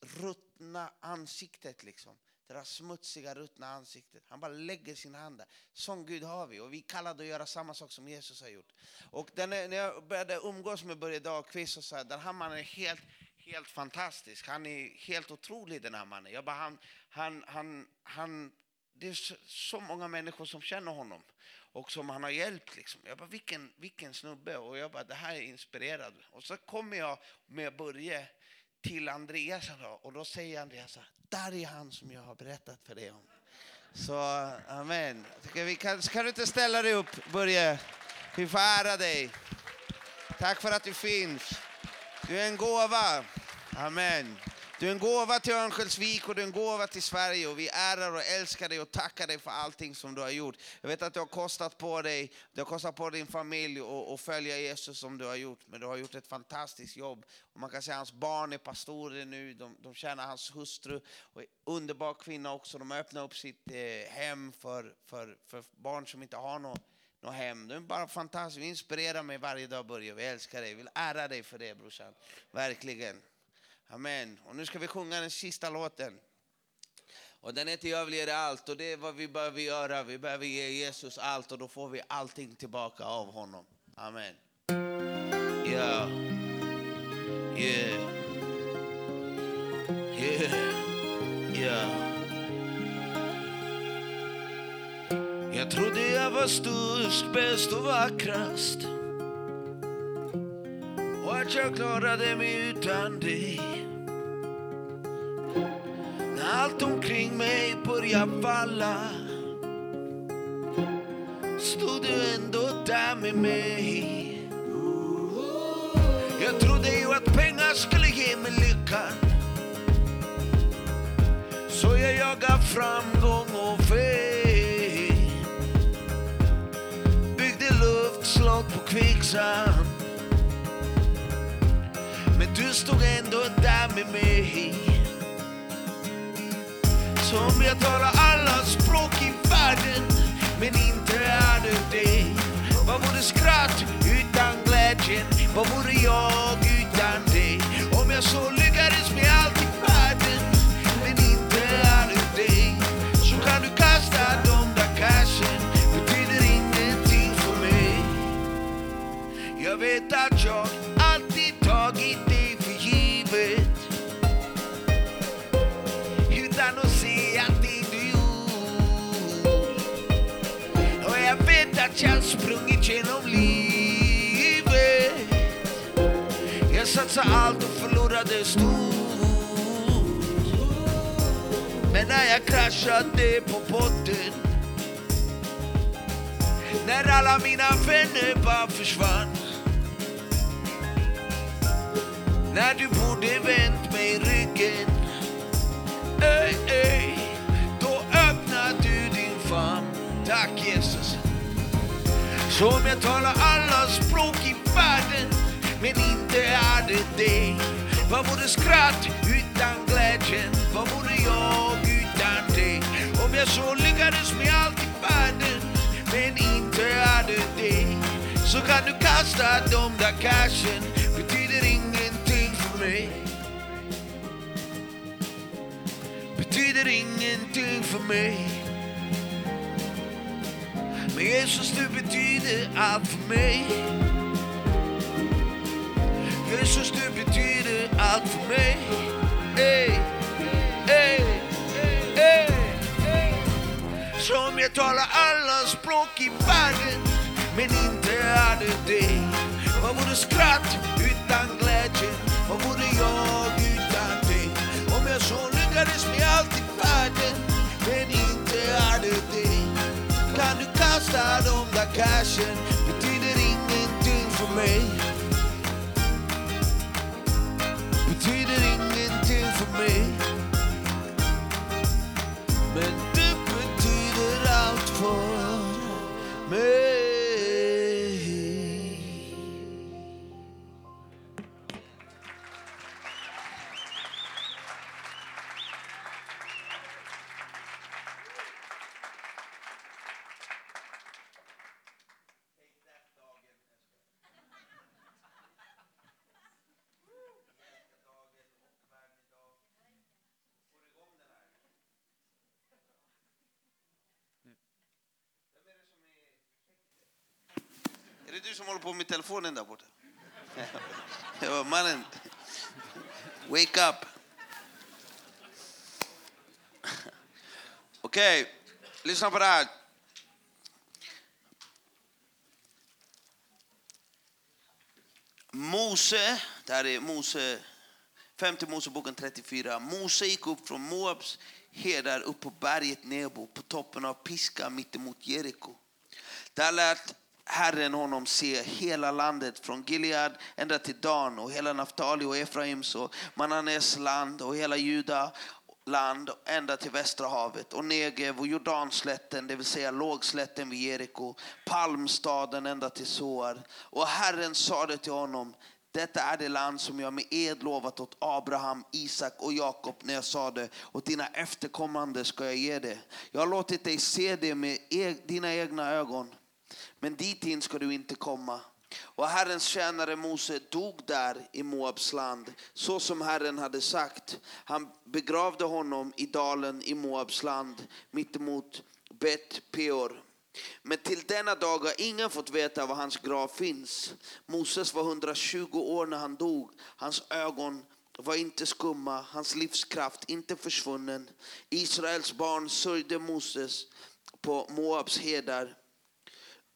ruttna ansiktet. Liksom. Det där smutsiga, ruttna ansiktet. Han bara lägger sin hand där. Sån Gud har vi och vi är kallade att göra samma sak som Jesus har gjort. Och den är, när jag började umgås med Börje Dahlqvist så sa jag, den här mannen är helt, helt fantastisk. Han är helt otrolig den här mannen. Jag bara, han, han, han, han, det är så, så många människor som känner honom och som han har hjälpt. Liksom. Jag bara, vilken, vilken snubbe! Och jag bara, det här är inspirerad. Och så kommer jag med Börje till Andreas och då säger Andreas så här, där är han som jag har berättat för dig om. Så amen. Ska, vi, kan, kan du inte ställa dig upp Börje? Vi får ära dig. Tack för att du finns. Du är en gåva. Amen. Du är en gåva till Örnsköldsvik och du är en gåva till Sverige och vi ärar och älskar dig och tackar dig för allting som du har gjort. Jag vet att det har kostat på dig, det har kostat på din familj och, och följa Jesus som du har gjort, men du har gjort ett fantastiskt jobb. Och man kan säga att hans barn är pastorer nu, de, de tjänar hans hustru och underbar kvinna också. De öppnar upp sitt eh, hem för, för, för barn som inte har något nå hem. Du är bara fantastisk. Du inspirerar mig varje dag Börje. Vi älskar dig. Vi vill ära dig för det brorsan. Verkligen. Amen. Och nu ska vi sjunga den sista låten. Och den heter Jag vill ge dig allt och det är vad vi behöver göra. Vi behöver ge Jesus allt och då får vi allting tillbaka av honom. Amen. Ja. Yeah. Yeah. Yeah. Jag trodde jag var störst, bäst och vackrast och att jag klarade mig utan dig. Allt omkring mig börjar falla. Stod du ändå där med mig. Jag trodde ju att pengar skulle ge mig lyckan så jag jagar framgång och fame Byggde luftslott på kvicksand. Men du stod ändå där med mig. Som jag talar alla språk i världen Men inte är det dig Vad vore skratt utan glädjen? Vad vore jag utan dig? Om jag så lyckades med allt i världen Men inte är det dig Så kan du kasta de där cashen Betyder ingenting för mig Jag vet att genom livet Jag satsade allt och förlorade stort Men när jag kraschade på botten När alla mina vänner bara försvann När du borde vänt mig ryggen ey, ey, Då öppnade du din famn Tack Jesus som jag talar alla språk i världen Men inte är det dig Vad vore skratt utan glädjen? Vad vore jag utan dig? Om jag så lyckades med allt i världen Men inte är det dig Så kan du kasta de där cashen Betyder ingenting för mig Betyder ingenting för mig men Jesus du betyder allt för mig Jesus du betyder allt för mig hey, ey. Som jag talar alla språk i världen, men inte hade dig. Vad vore skratt utan glädje? Vad vore jag utan dig? Om jag så lyckades med allt i världen, men inte hade dig när Kan du kasta de där cashen, betyder ingenting för mig. Betyder ingenting för mig. Håller på med telefonen där borta? Ja, mannen. Wake up. Okej, lyssna på det här. Mose, det här är Mose, 5 Moseboken 34. Mose gick upp från Moabs herdar upp på berget Nebo på toppen av Piska mittemot Jeriko. Där lät Herren honom se hela landet från Gilead ända till Dan och hela Naftali och Efraims och Mananes land och hela Juda land ända till Västra havet och Negev och Jordanslätten, det vill säga lågslätten vid Jeriko, palmstaden ända till Soar. Och Herren sade till honom, detta är det land som jag med ed lovat åt Abraham, Isak och Jakob när jag sade och dina efterkommande ska jag ge det. Jag har låtit dig se det med e- dina egna ögon. Men dit in ska du inte komma. Och Herrens tjänare Mose dog där i Moabs land, så som Herren hade sagt. Han begravde honom i dalen i Moabs land, mittemot Bet Peor. Men till denna dag har ingen fått veta var hans grav finns. Moses var 120 år när han dog. Hans ögon var inte skumma, hans livskraft inte försvunnen. Israels barn sörjde Moses på Moabs hedar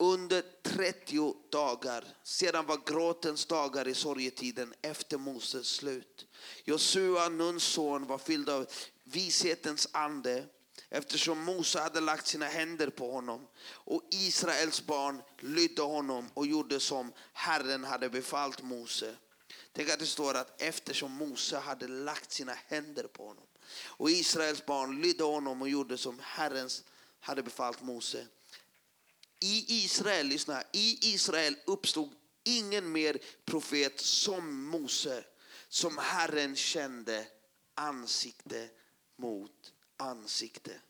under 30 dagar. Sedan var gråtens dagar i sorgetiden efter Moses slut. Josua, Nuns son, var fylld av vishetens ande eftersom Mose hade lagt sina händer på honom. Och Israels barn lydde honom och gjorde som Herren hade befallt Mose. Tänk att det står att eftersom Mose hade lagt sina händer på honom. Och Israels barn lydde honom och gjorde som Herren hade befallt Mose. I Israel, lyssna, i Israel uppstod ingen mer profet som Mose, som Herren kände ansikte mot ansikte.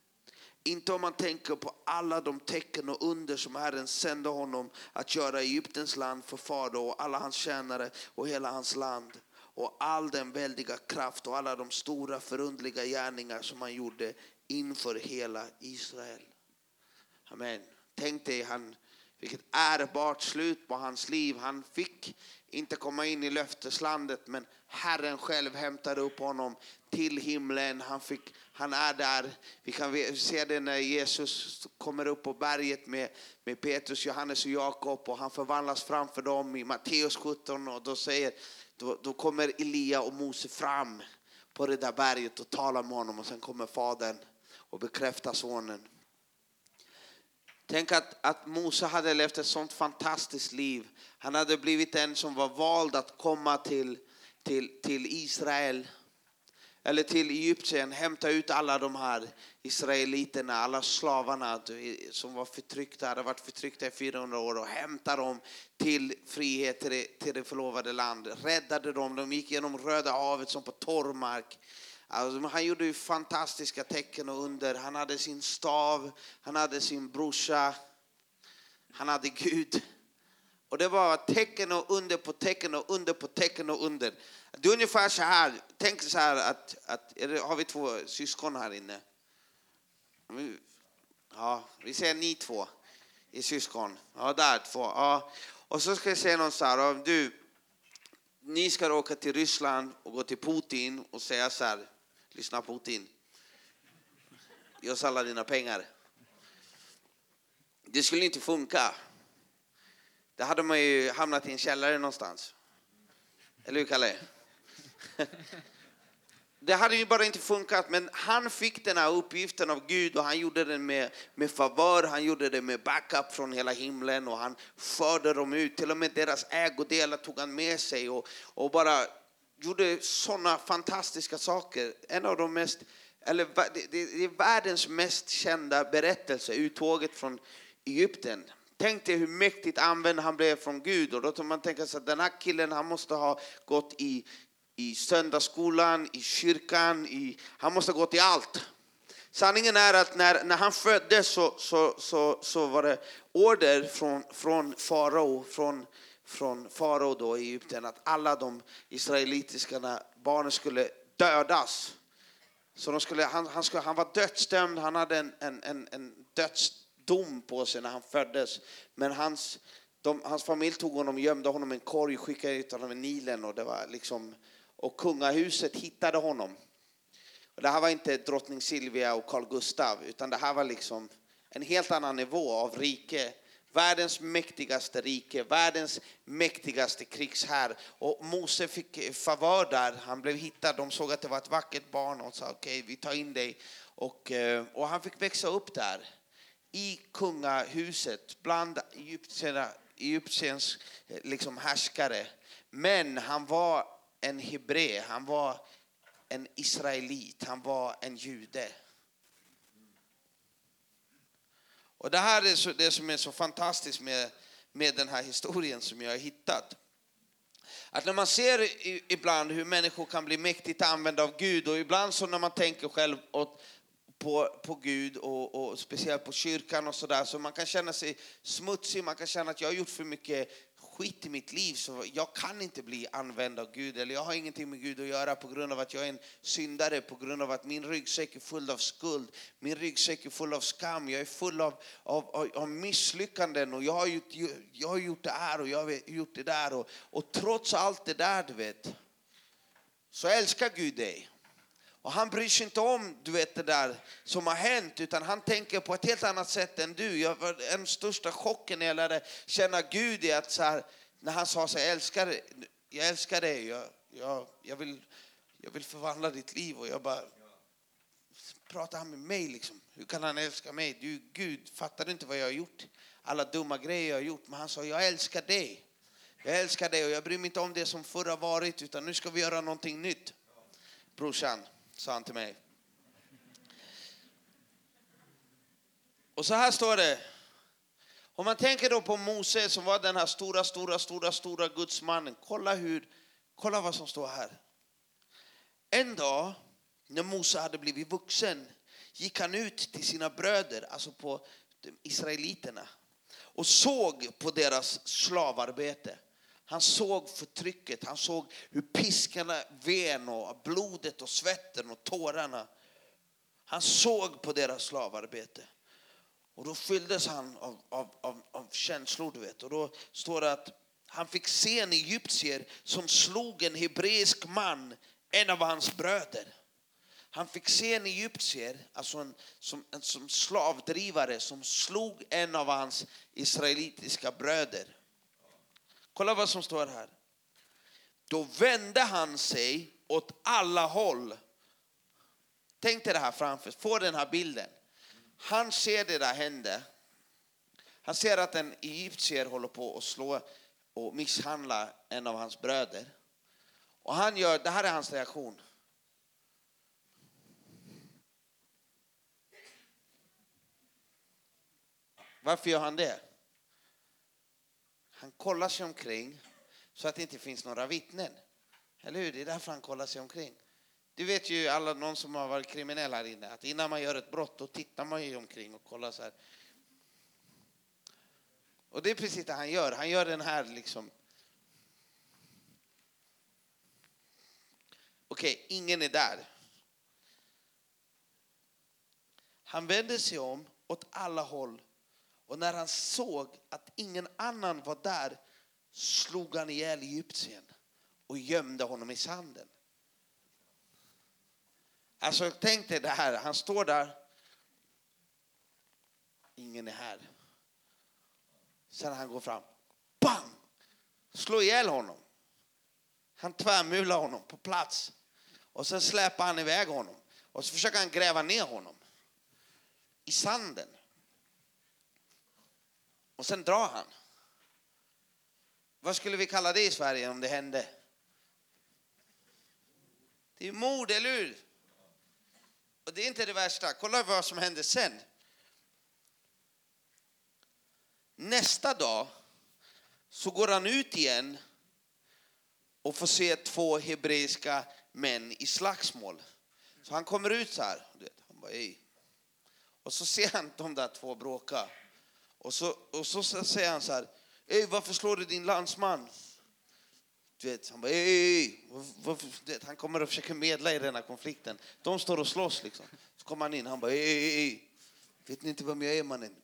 Inte om man tänker på alla de tecken och under som Herren sände honom att göra i Egyptens land för farao och alla hans tjänare och hela hans land och all den väldiga kraft och alla de stora förundliga gärningar som han gjorde inför hela Israel. Amen. Tänk dig, han, vilket ärbart slut på hans liv. Han fick inte komma in i löfteslandet, men Herren själv hämtade upp honom till himlen. Han, fick, han är där. Vi kan se det när Jesus kommer upp på berget med, med Petrus, Johannes och Jakob och han förvandlas framför dem i Matteus 17 och då, säger, då, då kommer Elia och Mose fram på det där berget och talar med honom och sen kommer fadern och bekräftar sonen. Tänk att, att Mose hade levt ett sånt fantastiskt liv. Han hade blivit en som var vald att komma till, till, till Israel eller till Egypten, hämta ut alla de här israeliterna, alla slavarna eh, som var förtryckta, hade varit förtryckta i 400 år och hämta dem till frihet, till det, till det förlovade landet. Räddade dem, de gick genom Röda havet som på torr mark. Alltså, han gjorde ju fantastiska tecken och under. Han hade sin stav, han hade sin brorsa, han hade Gud. Och det var tecken och under på tecken och under på tecken och under. Det är ungefär så här, tänk så här att, att det, har vi två syskon här inne? Ja, vi säger ni två är syskon. Ja, där två. Ja. Och så ska jag säga någon så här, du, ni ska åka till Ryssland och gå till Putin och säga så här, lyssna Putin, ge oss alla dina pengar. det skulle inte funka. Då hade man ju hamnat i en källare någonstans. Eller hur, Kalle? Det hade ju bara inte funkat, men han fick den här uppgiften av Gud och han gjorde den med, med favör, han gjorde det med backup från hela himlen och han förde dem ut. Till och med deras ägodelar tog han med sig och, och bara gjorde sådana fantastiska saker. En av de mest, eller det, det, det är världens mest kända berättelse, uttåget från Egypten. Tänk dig hur mäktigt använd han blev från Gud och då kan man tänka sig att den här killen han måste ha gått i, i söndagsskolan, i kyrkan, i, han måste ha gått i allt. Sanningen är att när, när han föddes så, så, så, så var det order från, från farao, från, från farao då i Egypten att alla de israelitiska barnen skulle dödas. Så de skulle, han, han, skulle, han var dödsdömd, han hade en, en, en, en dödsdom på sig när han föddes. Men hans, de, hans familj tog honom, gömde honom i en korg, skickade ut honom i Nilen och, det var liksom, och kungahuset hittade honom. Och det här var inte drottning Silvia och Carl Gustav, utan det här var liksom en helt annan nivå av rike. Världens mäktigaste rike, världens mäktigaste krigshär. Och Mose fick favör där, han blev hittad, de såg att det var ett vackert barn och sa okej, vi tar in dig. Och, eh, och han fick växa upp där, i kungahuset, bland Egyptierna, Egyptiens eh, liksom härskare. Men han var en hebré, han var en israelit, han var en jude. Och det här är så, det som är så fantastiskt med, med den här historien som jag har hittat. Att när man ser ibland hur människor kan bli mäktigt använda av Gud och ibland så när man tänker själv åt, på, på Gud och, och speciellt på kyrkan och sådär så man kan känna sig smutsig, man kan känna att jag har gjort för mycket skit i mitt liv så jag kan inte bli använd av Gud. Eller jag har ingenting med Gud att göra på grund av att jag är en syndare, på grund av att min ryggsäck är full av skuld, min ryggsäck är full av skam, jag är full av, av, av, av misslyckanden och jag har, gjort, jag har gjort det här och jag har gjort det där. Och, och trots allt det där du vet så älskar Gud dig. Och han bryr sig inte om du vet, det där som har hänt, utan han tänker på ett helt annat sätt än du. Jag, var- den största chocken när jag lärde känna Gud är att så här, när han sa så här, jag älskar, dig, jag älskar dig, jag, jag, jag, vill, jag vill förvandla ditt liv. Och jag bara, pratar han med mig liksom? Hur kan han älska mig? Du Gud, fattar du inte vad jag har gjort? Alla dumma grejer jag har gjort. Men han sa, jag älskar dig. Jag älskar dig och jag bryr mig inte om det som förra varit, utan nu ska vi göra någonting nytt. Brorsan, sa han till mig. Och så här står det. Om man tänker då på Mose som var den här stora, stora, stora, stora gudsmannen. Kolla, hur, kolla vad som står här. En dag när Mose hade blivit vuxen gick han ut till sina bröder, alltså på de israeliterna och såg på deras slavarbete. Han såg förtrycket, han såg hur piskarna ven och blodet och svetten och tårarna. Han såg på deras slavarbete. Och då fylldes han av, av, av, av känslor, du vet. Och då står det att han fick se en egyptier som slog en hebreisk man, en av hans bröder. Han fick se en egyptier, alltså en, som, en som slavdrivare, som slog en av hans israelitiska bröder. Kolla vad som står här. Då vände han sig åt alla håll. Tänk dig det här framför, få den här bilden. Han ser det där hända. Han ser att en egyptier håller på att slå och misshandla en av hans bröder. Och han gör, det här är hans reaktion. Varför gör han det? Han kollar sig omkring så att det inte finns några vittnen. Eller hur? Det är därför han kollar sig omkring. Du vet ju alla, någon som har varit kriminell här inne, att innan man gör ett brott då tittar man ju omkring och kollar så här. Och det är precis det han gör. Han gör den här liksom. Okej, ingen är där. Han vänder sig om åt alla håll och när han såg att ingen annan var där slog han ihjäl egyptiern och gömde honom i sanden. Alltså tänk dig det här, han står där. Ingen är här. Sen han går fram, bang, Slår ihjäl honom. Han tvärmular honom på plats. Och sen släpar han iväg honom. Och så försöker han gräva ner honom i sanden. Och sen drar han. Vad skulle vi kalla det i Sverige om det hände? Det är mord, eller hur? Och det är inte det värsta. Kolla vad som hände sen. Nästa dag så går han ut igen och får se två hebreiska män i slagsmål. Så han kommer ut så här. Han bara, Ej. Och så ser han de där två bråka. Och så, och så säger han så här. Ej, varför slår du din landsman? Du vet, han bara, ej. Varför, du vet, han kommer och försöker medla i den här konflikten. De står och slåss liksom. Så kommer han in, han bara, ej, ej. Vet ni inte vem jag är mannen?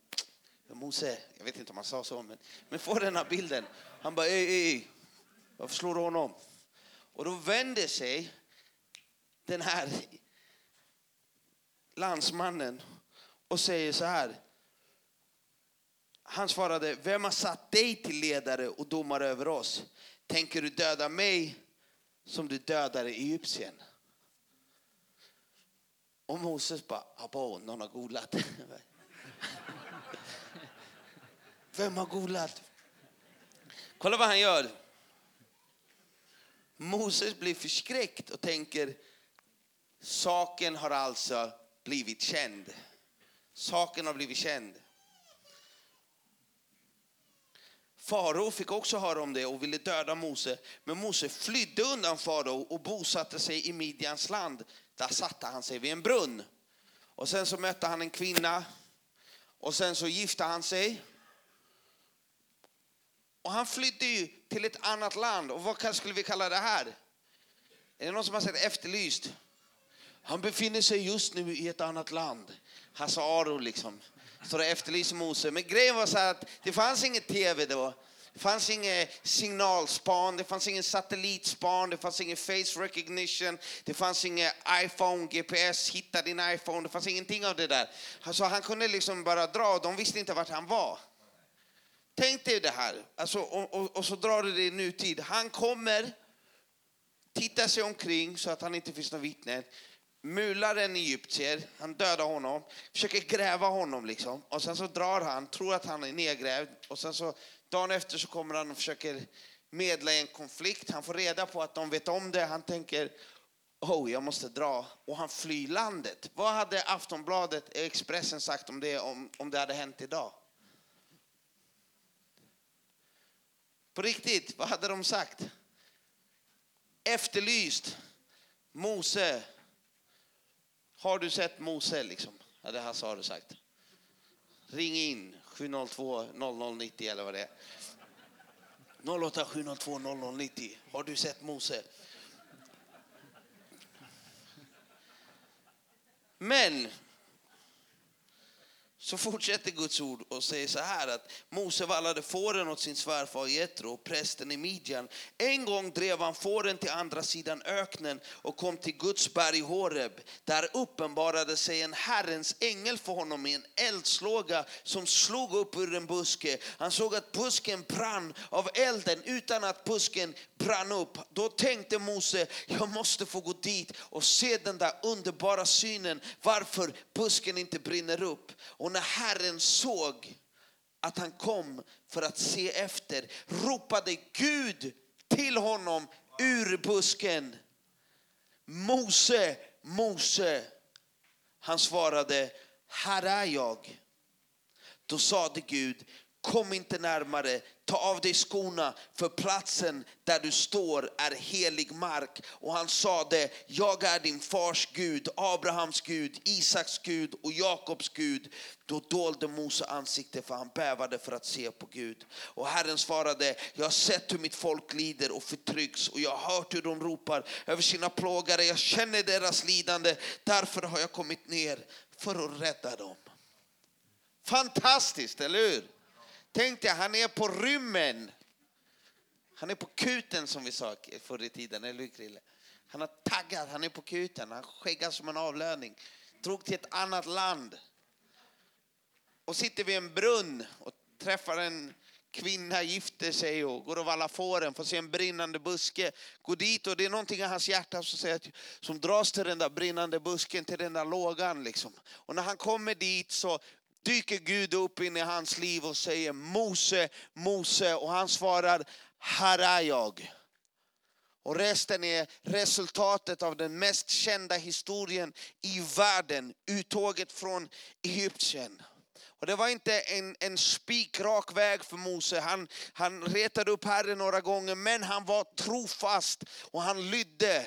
Jag är Mose. Jag vet inte om han sa så, men, men få den här bilden. Han bara, ej, ej. Varför slår du honom? Och då vänder sig den här landsmannen och säger så här. Han svarade, vem har satt dig till ledare och domare över oss? Tänker du döda mig som du dödade Egyptien? Och Moses bara, abo, någon har golat. Vem har golat? Kolla vad han gör. Moses blir förskräckt och tänker, saken har alltså blivit känd. Saken har blivit känd. Farao fick också höra om det och ville döda Mose. Men Mose flydde undan farao och bosatte sig i Midjans land. Där satte han sig vid en brunn. Och sen så mötte han en kvinna. Och sen så gifte han sig. Och han flydde ju till ett annat land. Och vad skulle vi kalla det här? Är det någon som har sett Efterlyst? Han befinner sig just nu i ett annat land. Hasse Aro liksom. Så det efterlyser Mose. Men grejen var så att det fanns inget tv då. Det fanns inget signalspan, det fanns ingen satellitspan, det fanns ingen face recognition, det fanns ingen iPhone, GPS, hitta din iPhone, det fanns ingenting av det där. Alltså han kunde liksom bara dra och de visste inte vart han var. Tänk dig det här, alltså, och, och, och så drar du det i nutid. Han kommer, tittar sig omkring så att han inte finns några vittnen mular en egyptier, han dödar honom, försöker gräva honom liksom. Och sen så drar han, tror att han är nedgrävd och sen så dagen efter så kommer han och försöker medla i en konflikt. Han får reda på att de vet om det, han tänker oh, jag måste dra och han flyr landet. Vad hade Aftonbladet, Expressen sagt om det om, om det hade hänt idag? På riktigt, vad hade de sagt? Efterlyst, Mose, har du sett Mose liksom? Ja, det här har du sagt. Ring in 702 0090 eller vad det är. 08 702 0090. Har du sett Mose? Men så fortsätter Guds ord och säger så här att Mose vallade fåren åt sin svärfar Jetro, prästen i Midjan. En gång drev han fåren till andra sidan öknen och kom till Guds berg Horeb. Där uppenbarade sig en Herrens ängel för honom i en eldslåga som slog upp ur en buske. Han såg att busken brann av elden utan att busken brann upp. Då tänkte Mose, jag måste få gå dit och se den där underbara synen varför busken inte brinner upp. Och när Herren såg att han kom för att se efter ropade Gud till honom ur busken. Mose, Mose. Han svarade, här är jag. Då sade Gud, kom inte närmare, ta av dig skorna, för platsen där du står är helig mark. Och han sade, jag är din fars Gud, Abrahams Gud, Isaks Gud och Jakobs Gud. Då dolde Mose ansiktet, för han bävade för att se på Gud. Och Herren svarade, jag har sett hur mitt folk lider och förtrycks och jag har hört hur de ropar över sina plågare. Jag känner deras lidande, därför har jag kommit ner för att rädda dem. Fantastiskt, eller hur? Tänk dig, han är på rymmen. Han är på kuten som vi sa förr i tiden, eller hur Krille? Han har taggat, han är på kuten, han skäggar som en avlöning. Drog till ett annat land. Och sitter vid en brunn och träffar en kvinna gifter sig och går och vallar fåren, får se en brinnande buske, går dit och det är någonting i hans hjärta som, säger att, som dras till den där brinnande busken, till den där lågan. Liksom. Och när han kommer dit så dyker Gud upp in i hans liv och säger Mose, Mose och han svarar Här är jag. Och resten är resultatet av den mest kända historien i världen, uttåget från Egypten. Och det var inte en, en spikrak väg för Mose. Han, han retade upp Herren några gånger, men han var trofast och han lydde.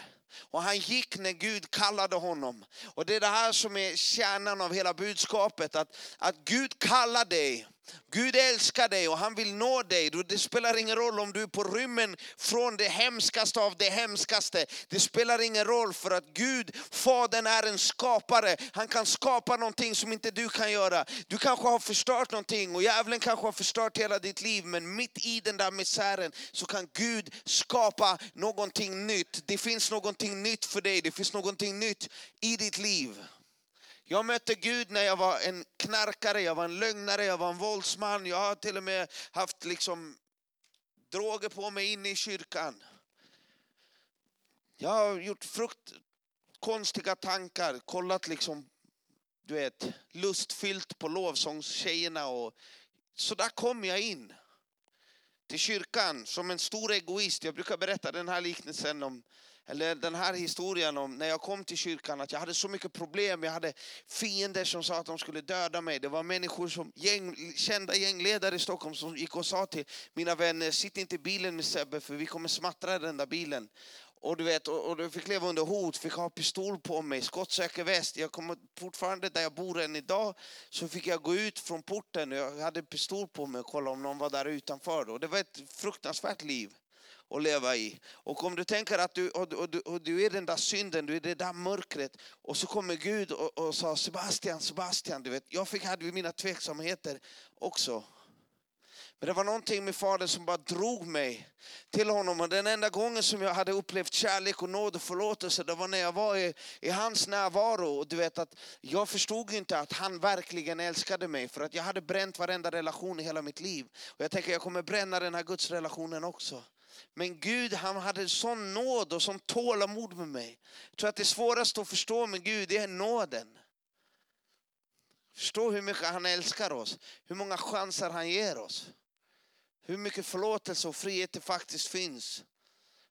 Och han gick när Gud kallade honom. Och det är det här som är kärnan av hela budskapet. Att, att Gud kallar dig Gud älskar dig och han vill nå dig. Det spelar ingen roll om du är på rymmen från det hemskaste av det hemskaste. Det spelar ingen roll för att Gud, Fadern är en skapare. Han kan skapa någonting som inte du kan göra. Du kanske har förstört någonting och djävulen kanske har förstört hela ditt liv. Men mitt i den där misären så kan Gud skapa någonting nytt. Det finns någonting nytt för dig. Det finns någonting nytt i ditt liv. Jag mötte Gud när jag var en knarkare, jag var en lögnare, jag var en våldsman. Jag har till och med haft liksom droger på mig inne i kyrkan. Jag har gjort frukt, konstiga tankar, kollat liksom, du vet, lustfyllt på lovsångstjejerna och så där kom jag in till kyrkan som en stor egoist. Jag brukar berätta den här liknelsen om eller den här historien om när jag kom till kyrkan, att jag hade så mycket problem. Jag hade fiender som sa att de skulle döda mig. Det var människor som gäng, kända gängledare i Stockholm som gick och sa till mina vänner, sitt inte i bilen med Sebbe för vi kommer smattra den där bilen. Och du vet, och, och du fick leva under hot, fick ha pistol på mig, skottsäker väst. Jag kommer fortfarande där jag bor än idag, så fick jag gå ut från porten och jag hade pistol på mig och kolla om någon var där utanför. Och det var ett fruktansvärt liv att leva i. Och om du tänker att du, och, och, och du är den där synden, du är det där mörkret och så kommer Gud och, och sa Sebastian, Sebastian, du vet, jag fick, hade mina tveksamheter också. Men det var någonting med Fadern som bara drog mig till honom. Och den enda gången som jag hade upplevt kärlek och nåd och förlåtelse, det var när jag var i, i hans närvaro. Och du vet att jag förstod inte att han verkligen älskade mig. För att jag hade bränt varenda relation i hela mitt liv. Och jag tänker jag kommer bränna den här gudsrelationen också. Men Gud han hade sån nåd och sån tålamod med mig. Jag tror att det svåraste att förstå med Gud det är nåden. Förstå hur mycket han älskar oss, hur många chanser han ger oss. Hur mycket förlåtelse och frihet det faktiskt finns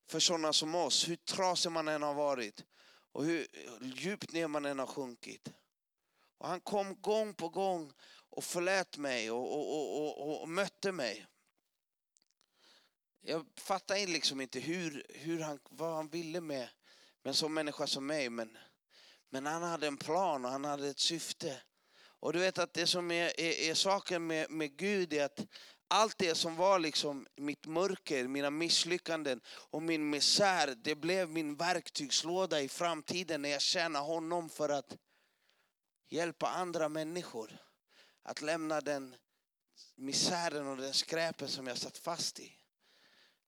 för sådana som oss. Hur trasig man än har varit och hur djupt ner man än har sjunkit. Och han kom gång på gång och förlät mig och, och, och, och mötte mig. Jag fattar liksom inte hur, hur han, vad han ville med, med en sån människa som mig. Men, men han hade en plan och han hade ett syfte. Och du vet att det som är, är, är saken med, med Gud är att allt det som var liksom mitt mörker, mina misslyckanden och min misär, det blev min verktygslåda i framtiden när jag tjänar honom för att hjälpa andra människor att lämna den misären och den skräpen som jag satt fast i.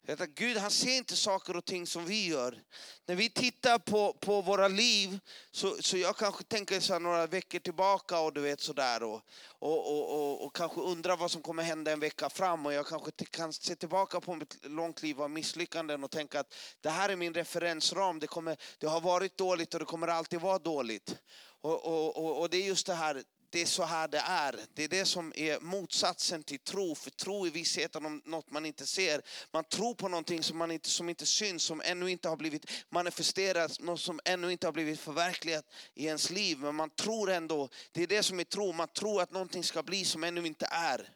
Att Gud han ser inte saker och ting som vi gör. När vi tittar på, på våra liv, så, så jag kanske tänker så några veckor tillbaka och du vet sådär. Och, och, och, och, och kanske undrar vad som kommer hända en vecka fram. Och jag kanske kan se tillbaka på mitt långt liv av misslyckanden och tänka att det här är min referensram. Det, kommer, det har varit dåligt och det kommer alltid vara dåligt. Och, och, och, och det är just det här, det är så här det är. Det är det som är motsatsen till tro. För tro är vissheten om något man inte ser. Man tror på någonting som, man inte, som inte syns, som ännu inte har blivit manifesterat, något som ännu inte har blivit förverkligat i ens liv. Men man tror ändå, det är det som är tro. Man tror att någonting ska bli som ännu inte är.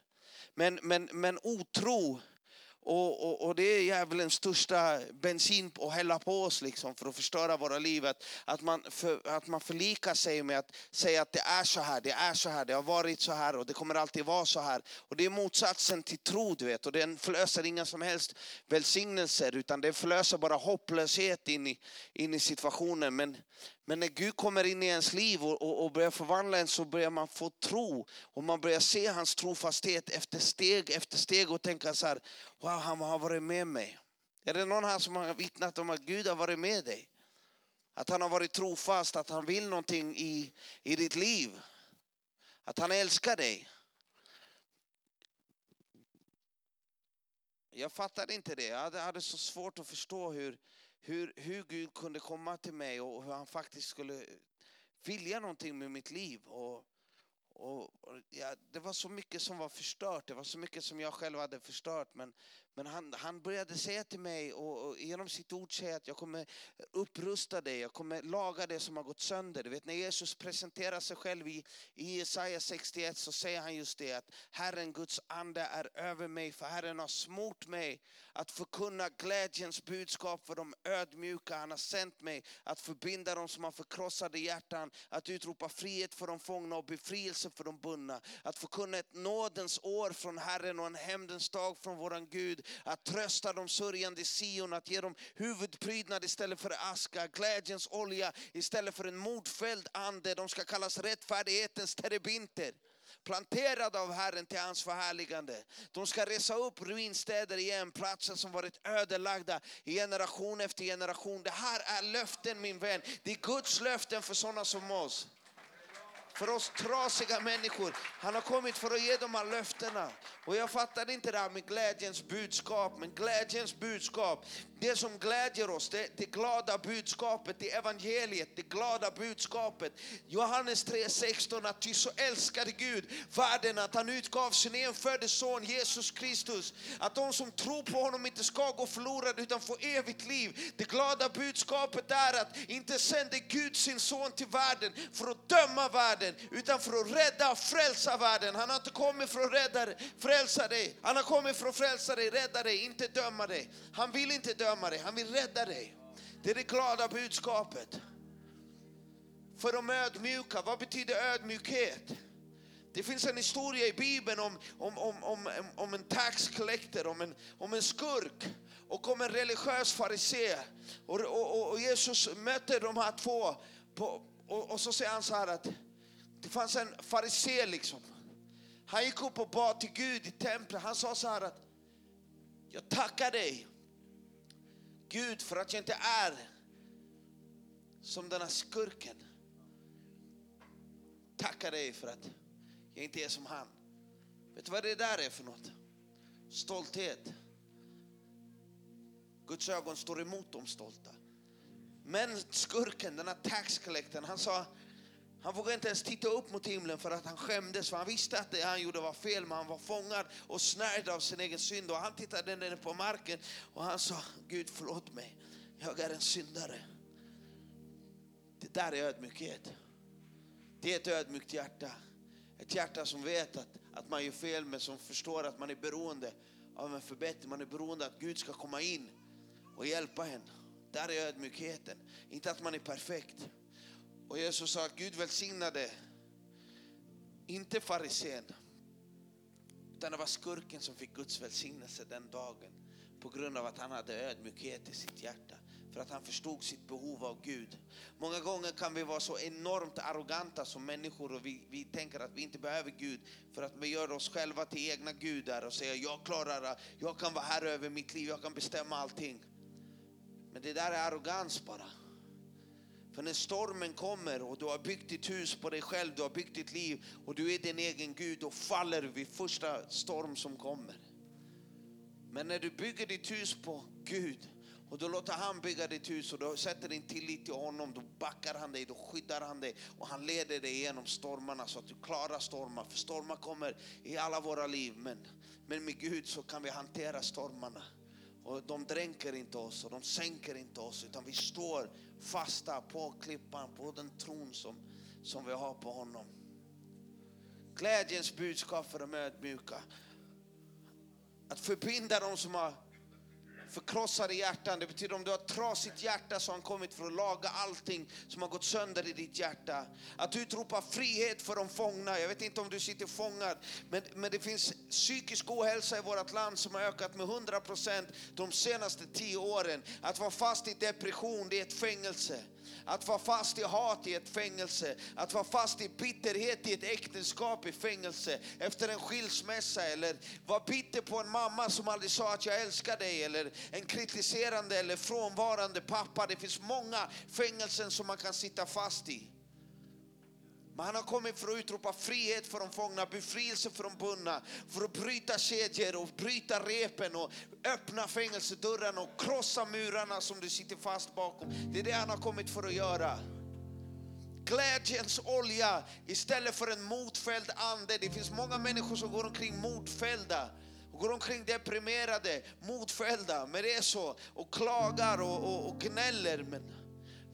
Men, men, men otro och, och, och, det är djävulens största bensin att hälla på oss liksom för att förstöra våra liv. Att, att, man för, att man förlikar sig med att säga att det är så här, det är så här, det har varit så här och det kommer alltid vara så här. Och det är motsatsen till tro du vet. Och den förlöser inga som helst välsignelser utan det förlöser bara hopplöshet in i, in i situationen. Men, men när Gud kommer in i ens liv och, och, och, börjar förvandla en så börjar man få tro. Och man börjar se hans trofasthet efter steg efter steg och tänka så här, wow han har varit med mig. Är det någon här som har vittnat om att Gud har varit med dig? Att han har varit trofast, att han vill någonting i, i ditt liv. Att han älskar dig. jag fattade inte det. Jag hade, hade så svårt att förstå hur, hur, hur Gud kunde komma till mig och hur han faktiskt skulle vilja någonting med mitt liv. Och, och, och ja, det var så mycket som var förstört, det var så mycket som jag själv hade förstört. Men, men han, han började säga till mig och, och genom sitt ord säga att jag kommer upprusta dig, jag kommer laga det som har gått sönder. Du vet när Jesus presenterar sig själv i, i Jesaja 61 så säger han just det att Herren Guds ande är över mig för Herren har smort mig att förkunna glädjens budskap för de ödmjuka. Han har sänt mig att förbinda dem som har förkrossade hjärtan, att utropa frihet för de fångna och befrielse för de bundna. Att förkunna ett nådens år från Herren och en hämndens dag från våran Gud. Att trösta de sörjande i Sion, att ge dem huvudprydnad istället för aska, glädjens olja istället för en mordfälld ande. De ska kallas rättfärdighetens terebinter planterade av Herren till hans förhärligande. De ska resa upp ruinstäder igen, platser som varit ödelagda i generation efter generation. Det här är löften min vän. Det är Guds löften för sådana som oss. För oss trasiga människor. Han har kommit för att ge de här löftena. Och jag fattade inte det här med glädjens budskap. Men glädjens budskap, det som glädjer oss, det, det glada budskapet, det evangeliet, det glada budskapet. Johannes 3.16 att ty så älskade Gud världen att han utgav sin enfödde son Jesus Kristus. Att de som tror på honom inte ska gå förlorade utan få evigt liv. Det glada budskapet är att inte sände Gud sin son till världen för att döma världen utan för att rädda och frälsa världen. Han har inte kommit för att rädda, frälsa dig. Han har kommit för att frälsa dig, rädda dig, inte döma dig. Han vill inte döma dig, han vill rädda dig. Det är det glada budskapet. För de ödmjuka, vad betyder ödmjukhet? Det finns en historia i Bibeln om, om, om, om, om en tax collector, om en, om en skurk och om en religiös farisé. Och, och, och Jesus möter de här två på, och, och så säger han så här att det fanns en farisé liksom. Han gick upp och bad till Gud i templet. Han sa så här att jag tackar dig Gud för att jag inte är som den här skurken. Tackar dig för att jag inte är som han. Vet du vad det där är för något? Stolthet. Guds ögon står emot de stolta. Men skurken, den här tax collectorn, han sa han vågade inte ens titta upp mot himlen för att han skämdes. För han visste att det han gjorde var fel, men han var fångad och snärjd av sin egen synd. Och han tittade ner på marken och han sa, Gud förlåt mig, jag är en syndare. Det där är ödmjukhet. Det är ett ödmjukt hjärta. Ett hjärta som vet att, att man gör fel, men som förstår att man är beroende av en förbättring. Man är beroende av att Gud ska komma in och hjälpa en. Där är ödmjukheten. Inte att man är perfekt. Och Jesus sa att Gud välsignade inte farisén, utan det var skurken som fick Guds välsignelse den dagen på grund av att han hade ödmjukhet i sitt hjärta. För att han förstod sitt behov av Gud. Många gånger kan vi vara så enormt arroganta som människor och vi, vi tänker att vi inte behöver Gud för att vi gör oss själva till egna gudar och säger jag klarar det, jag kan vara här över mitt liv, jag kan bestämma allting. Men det där är arrogans bara. För när stormen kommer och du har byggt ditt hus på dig själv, du har byggt ditt liv och du är din egen Gud, då faller du vid första storm som kommer. Men när du bygger ditt hus på Gud och då låter han bygga ditt hus och du sätter din tillit till honom, då backar han dig, då skyddar han dig och han leder dig genom stormarna så att du klarar stormar. För stormar kommer i alla våra liv, men, men med Gud så kan vi hantera stormarna. Och de dränker inte oss och de sänker inte oss utan vi står fasta på klippan, på den tron som, som vi har på honom. Glädjens budskap för de ödmjuka. Att förbinda de som har förkrossade hjärtan. Det betyder om du har ett trasigt hjärta så har han kommit för att laga allting som har gått sönder i ditt hjärta. Att utropa frihet för de fångna. Jag vet inte om du sitter fångad, men, men det finns psykisk ohälsa i vårt land som har ökat med 100% de senaste tio åren. Att vara fast i depression, det är ett fängelse. Att vara fast i hat i ett fängelse. Att vara fast i bitterhet i ett äktenskap i fängelse. Efter en skilsmässa eller vara bitter på en mamma som aldrig sa att jag älskar dig. Eller en kritiserande eller frånvarande pappa. Det finns många fängelsen som man kan sitta fast i. Men han har kommit för att utropa frihet för de fångna, befrielse för de bundna, för att bryta kedjor och bryta repen och öppna fängelsedörrarna och krossa murarna som du sitter fast bakom. Det är det han har kommit för att göra glädjens olja istället för en motfälld ande. Det finns många människor som går omkring motfällda och går omkring deprimerade, motfällda men det är så och klagar och, och, och gnäller. Men,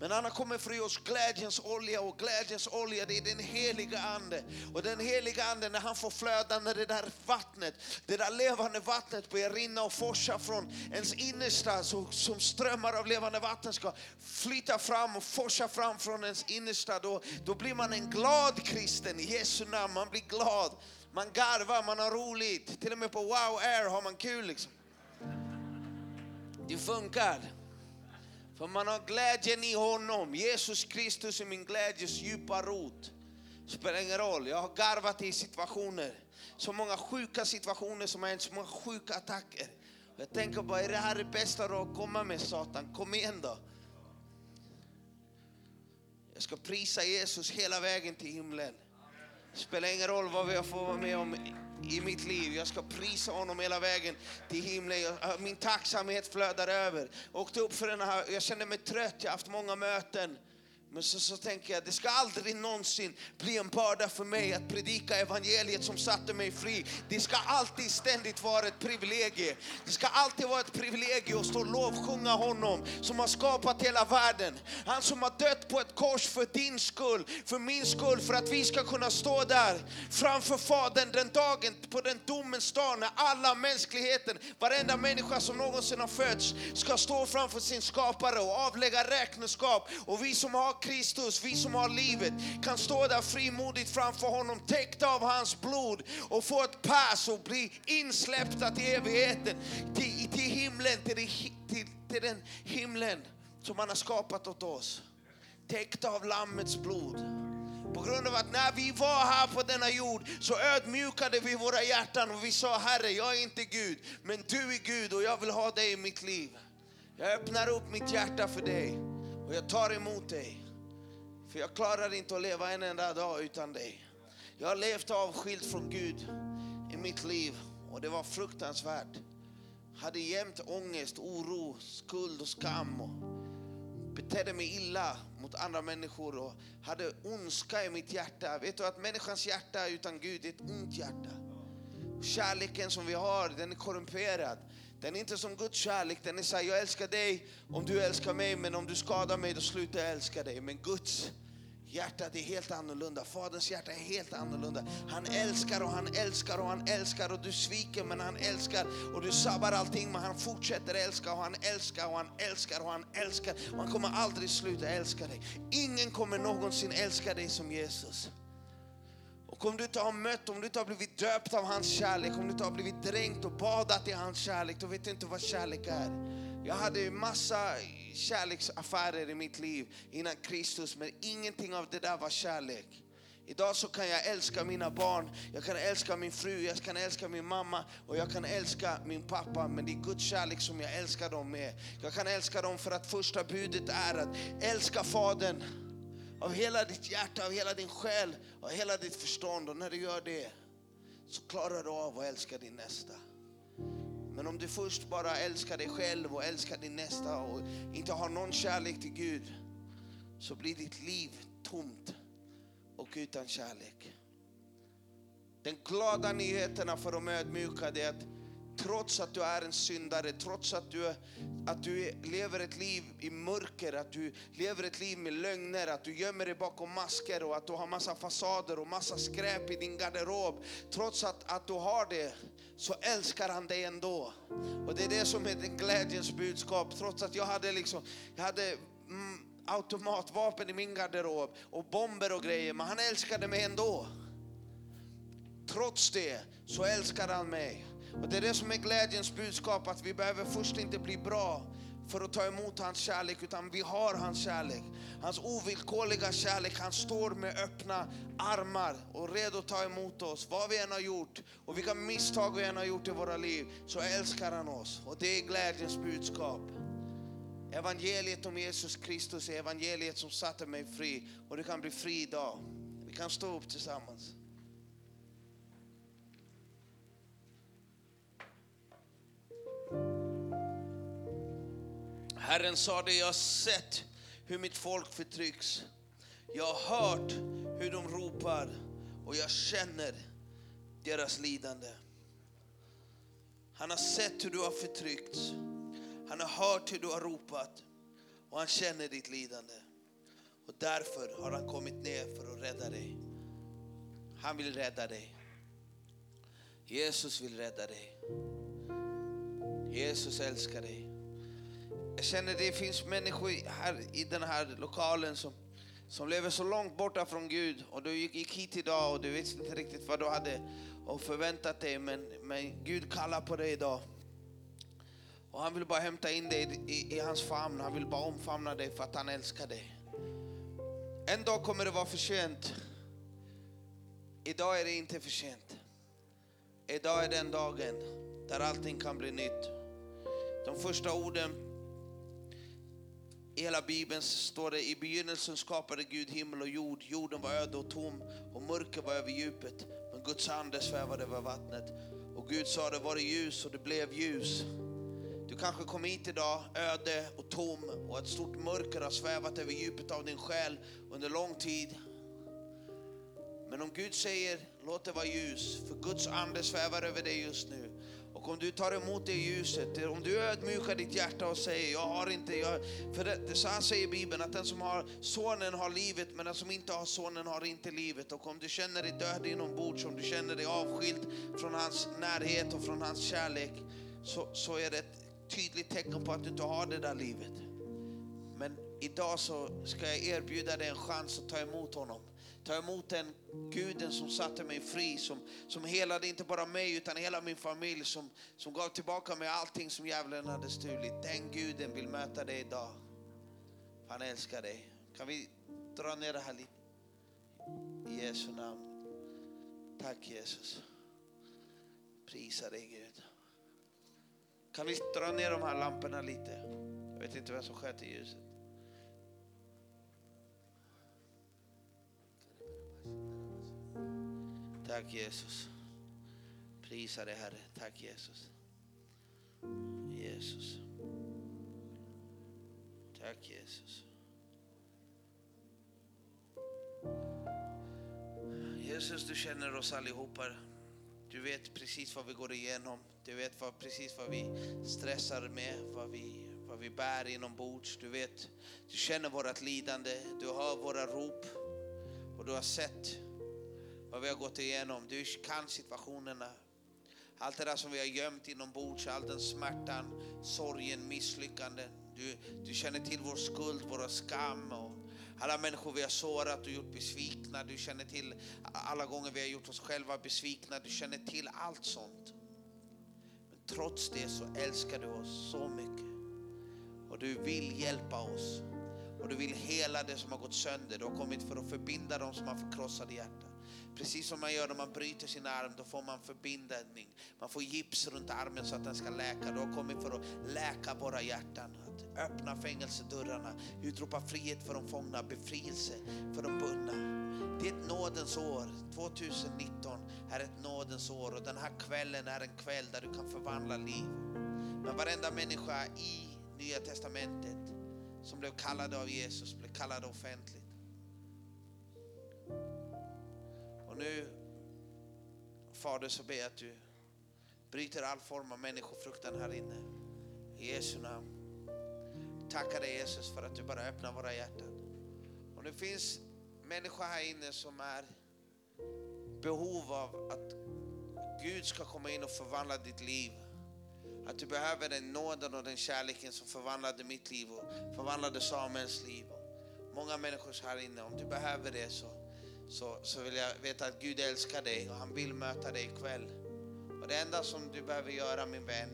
men han har kommit för att ge oss glädjens olja och glädjens olja det är den heliga ande. Och den heliga ande när han får flöda, när det där vattnet, det där levande vattnet börjar rinna och forsa från ens innersta så, som strömmar av levande vatten ska flyta fram och forsa fram från ens innersta. Då, då blir man en glad kristen i Jesu namn, man blir glad. Man garvar, man har roligt. Till och med på Wow Air har man kul liksom. Det funkar. För man har glädjen i honom. Jesus Kristus är min glädjes djupa rot. Spelar ingen roll, jag har garvat i situationer. Så många sjuka situationer som har hänt, så många sjuka attacker. Jag tänker bara, är det här det bästa du har komma med Satan? Kom igen då. Jag ska prisa Jesus hela vägen till himlen. Spelar ingen roll vad jag får vara med om i mitt liv. Jag ska prisa honom hela vägen till himlen. Min tacksamhet flödar över. Åkte upp för den här, jag kände mig trött, jag har haft många möten. Men så, så tänker jag, det ska aldrig någonsin bli en börda för mig att predika evangeliet som satte mig fri. Det ska alltid ständigt vara ett privilegie. Det ska alltid vara ett privilegie att stå och lovsjunga honom som har skapat hela världen. Han som har dött på ett kors för din skull, för min skull, för att vi ska kunna stå där framför Fadern den dagen, på den domens dag när alla mänskligheten, varenda människa som någonsin har fötts ska stå framför sin skapare och avlägga räkenskap. Och vi som har Kristus, vi som har livet, kan stå där frimodigt framför honom, täckta av hans blod och få ett pass och bli insläppta till evigheten, till, till himlen, till, till, till den himlen som han har skapat åt oss. täckta av Lammets blod. På grund av att när vi var här på denna jord så ödmjukade vi våra hjärtan och vi sa Herre, jag är inte Gud, men du är Gud och jag vill ha dig i mitt liv. Jag öppnar upp mitt hjärta för dig och jag tar emot dig. För jag klarar inte att leva en enda dag utan dig. Jag har levt avskild från Gud i mitt liv och det var fruktansvärt. Hade jämt ångest, oro, skuld och skam och betedde mig illa mot andra människor och hade ondska i mitt hjärta. Vet du att människans hjärta utan Gud är ett ont hjärta. Kärleken som vi har, den är korrumperad. Den är inte som Guds kärlek, den är så här, jag älskar dig om du älskar mig, men om du skadar mig då slutar jag älska dig. Men Guds hjärtat är helt annorlunda, Faderns hjärta är helt annorlunda. Han älskar och han älskar och han älskar och du sviker men han älskar och du sabbar allting men han fortsätter älska och han älskar och han älskar och han älskar och han kommer aldrig sluta älska dig. Ingen kommer någonsin älska dig som Jesus. Och om du inte har mött, om du inte har blivit döpt av hans kärlek, om du inte har blivit dränkt och badat i hans kärlek, då vet du inte vad kärlek är. Jag hade massa kärleksaffärer i mitt liv innan Kristus, men ingenting av det där var kärlek. Idag så kan jag älska mina barn, jag kan älska min fru, jag kan älska min mamma och jag kan älska min pappa. Men det är Guds kärlek som jag älskar dem med. Jag kan älska dem för att första budet är att älska Fadern av hela ditt hjärta, av hela din själ, av hela ditt förstånd. Och när du gör det så klarar du av att älska din nästa. Men om du först bara älskar dig själv och älskar din nästa och inte har någon kärlek till Gud så blir ditt liv tomt och utan kärlek. Den glada nyheterna för de ödmjukade är att trots att du är en syndare, trots att du, att du lever ett liv i mörker, att du lever ett liv med lögner, att du gömmer dig bakom masker och att du har massa fasader och massa skräp i din garderob. Trots att, att du har det så älskar han dig ändå. Och det är det som är den glädjens budskap. Trots att jag hade liksom, jag hade mm, automatvapen i min garderob och bomber och grejer, men han älskade mig ändå. Trots det så älskar han mig. Och det är det som är glädjens budskap, att vi behöver först inte bli bra för att ta emot hans kärlek, utan vi har hans kärlek. Hans ovillkorliga kärlek, han står med öppna armar och redo att ta emot oss. Vad vi än har gjort och vilka misstag vi än har gjort i våra liv, så älskar han oss. Och det är glädjens budskap. Evangeliet om Jesus Kristus är evangeliet som satte mig fri och du kan bli fri idag. Vi Vi kan stå upp tillsammans. Herren sa det, jag har sett hur mitt folk förtrycks. Jag har hört hur de ropar och jag känner deras lidande. Han har sett hur du har förtryckts. Han har hört hur du har ropat och han känner ditt lidande. Och därför har han kommit ner för att rädda dig. Han vill rädda dig. Jesus vill rädda dig. Jesus älskar dig. Jag känner det finns människor här i den här lokalen som, som lever så långt borta från Gud och du gick, gick hit idag och du vet inte riktigt vad du hade och förväntat dig men, men Gud kallar på dig idag. Och han vill bara hämta in dig i, i, i hans famn, han vill bara omfamna dig för att han älskar dig. En dag kommer det vara för sent. Idag är det inte för sent. Idag är den dagen där allting kan bli nytt. De första orden i hela Bibeln står det i begynnelsen skapade Gud himmel och jord. Jorden var öde och tom och mörker var över djupet. Men Guds ande svävade över vattnet. Och Gud sa det var det ljus och det blev ljus. Du kanske kom hit idag öde och tom och ett stort mörker har svävat över djupet av din själ under lång tid. Men om Gud säger låt det vara ljus, för Guds ande svävar över dig just nu. Och om du tar emot det ljuset, om du ödmjukar ditt hjärta och säger jag har inte, jag, för det, det, så här säger Bibeln att den som har sonen har livet men den som inte har sonen har inte livet. Och om du känner dig död inombords, om du känner dig avskild från hans närhet och från hans kärlek så, så är det ett tydligt tecken på att du inte har det där livet. Men idag så ska jag erbjuda dig en chans att ta emot honom. Ta emot den guden som satte mig fri, som, som helade inte bara mig utan hela min familj, som, som gav tillbaka mig allting som djävulen hade stulit. Den guden vill möta dig idag. Han älskar dig. Kan vi dra ner det här lite? I Jesu namn. Tack Jesus. Prisa dig Gud. Kan vi dra ner de här lamporna lite? Jag vet inte vem som sköter ljuset. Tack Jesus. Prisa dig Herre. Tack Jesus. Jesus. Tack Jesus. Jesus, du känner oss allihopa. Du vet precis vad vi går igenom. Du vet vad, precis vad vi stressar med, vad vi, vad vi bär inombords. Du vet, du känner vårt lidande, du hör våra rop och du har sett vad vi har gått igenom. Du kan situationerna. Allt det där som vi har gömt inombords, all den smärtan, sorgen, misslyckanden. Du, du känner till vår skuld, vår skam och alla människor vi har sårat och gjort besvikna. Du känner till alla gånger vi har gjort oss själva besvikna. Du känner till allt sånt. Men trots det så älskar du oss så mycket. Och du vill hjälpa oss. Och du vill hela det som har gått sönder. Du har kommit för att förbinda dem som har förkrossade hjärtan. Precis som man gör när man bryter sin arm, då får man förbindning. Man får gips runt armen så att den ska läka. Du har kommit för att läka våra hjärtan. Att öppna fängelsedörrarna, utropa frihet för de fångna, befrielse för de bundna. Det är ett nådens år. 2019 är ett nådens år och den här kvällen är en kväll där du kan förvandla liv. Men varenda människa i Nya Testamentet som blev kallade av Jesus blev kallade offentligt. Och nu, Fader, så ber jag att du bryter all form av människofruktan här inne. I Jesu namn. Tackar dig Jesus för att du bara öppnar våra hjärtan. Och det finns människor här inne som är behov av att Gud ska komma in och förvandla ditt liv. Att du behöver den nåden och den kärleken som förvandlade mitt liv och förvandlade Samuels liv. Många människor här inne, om du behöver det så så, så vill jag veta att Gud älskar dig och han vill möta dig ikväll. Och det enda som du behöver göra min vän,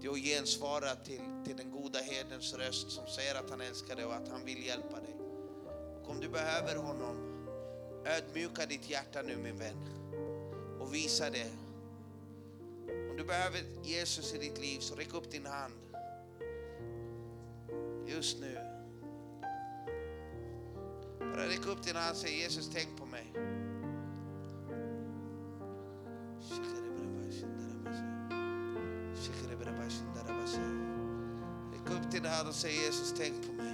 det är att gensvara till, till den goda herdens röst som säger att han älskar dig och att han vill hjälpa dig. Och om du behöver honom, ödmjuka ditt hjärta nu min vän och visa det. Om du behöver Jesus i ditt liv så räck upp din hand. Just nu. Bara räck upp din hand och säg Jesus tänk på mig. Räck upp din hand och säg Jesus tänk på mig.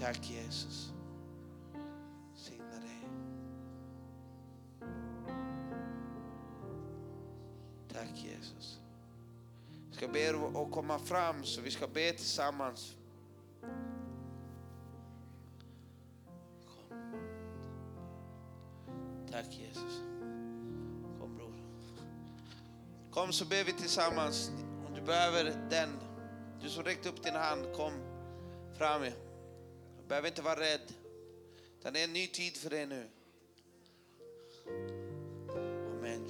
Tack Jesus. Signa dig. Tack Jesus. Jag ska be er att komma fram så vi ska be tillsammans. Kom. Tack Jesus. Kom bror. Kom så ber vi tillsammans. Om du behöver den, du som räckte upp din hand, kom fram. Du behöver inte vara rädd. Utan det är en ny tid för dig nu. Amen.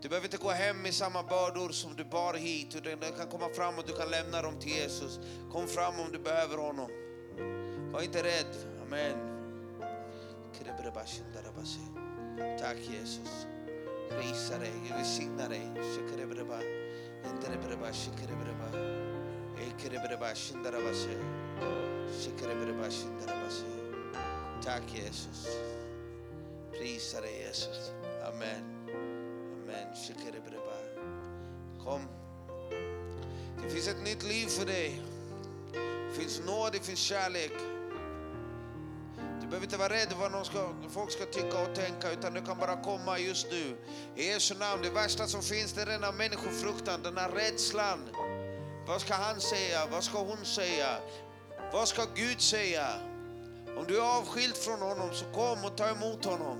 Du behöver inte gå hem med samma bördor som du bar hit. Du kan komma fram och du kan lämna dem till Jesus. Kom fram om du behöver honom. Var inte rädd. Amen. Tack Jesus. Prisa dig, välsigna dig. Tack Jesus. Prisa dig Jesus. Amen. Amen. Kom. Det finns ett nytt liv för dig. Det finns nåd, det finns kärlek. Du behöver inte vara rädd vad någon ska, folk ska tycka och tänka utan du kan bara komma just nu. I Jesu namn, det värsta som finns det är denna människofruktan, den här rädslan. Vad ska han säga? Vad ska hon säga? Vad ska Gud säga? Om du är avskild från honom så kom och ta emot honom.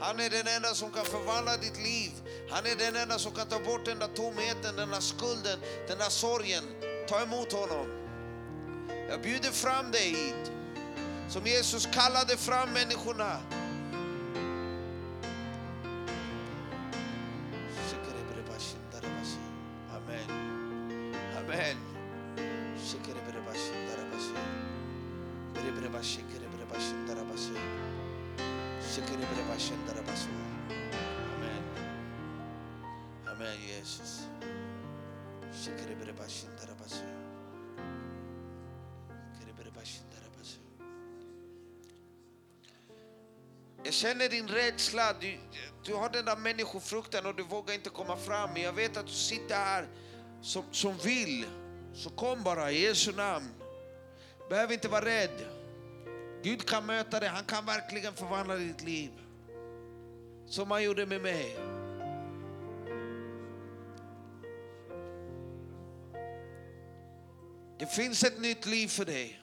Han är den enda som kan förvandla ditt liv. Han är den enda som kan ta bort den där tomheten, den där skulden, den där sorgen. Ta emot honom. Jag bjuder fram dig hit. Som Jesus kallade fram människorna. Amen. Amen. Amen. Amen Jesus. Jag känner din rädsla. Du, du har den där människofruktan och du vågar inte komma fram. Men jag vet att du sitter här som, som vill. Så kom bara i Jesu namn. Behöver inte vara rädd. Gud kan möta dig. Han kan verkligen förvandla ditt liv. Som han gjorde med mig. Det finns ett nytt liv för dig.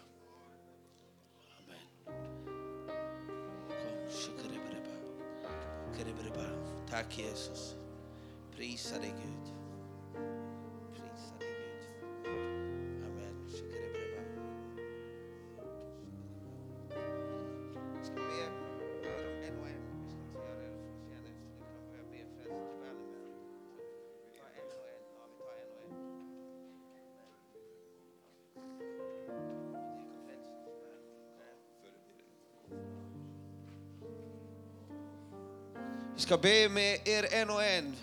Tack Jesus. Prisa dig Gud. Ska be med er en och en.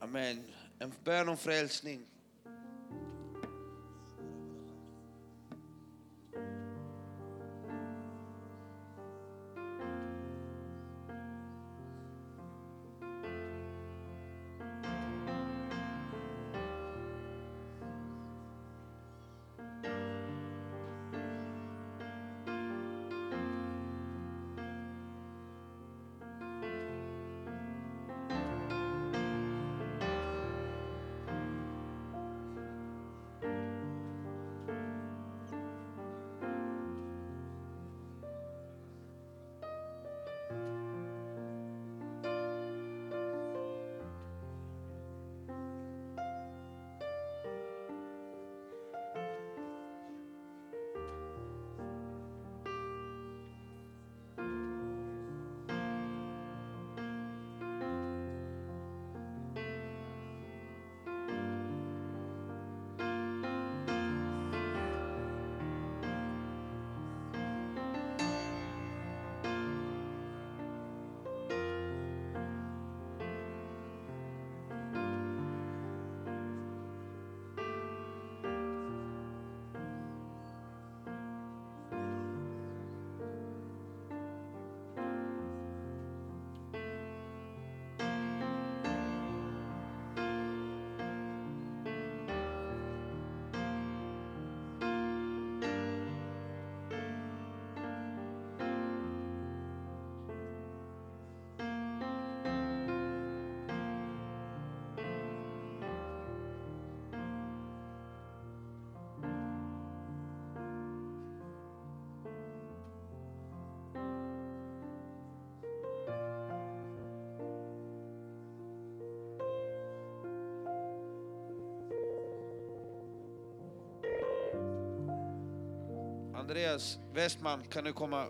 Amen. En bön om frälsning. Westman, kan du komma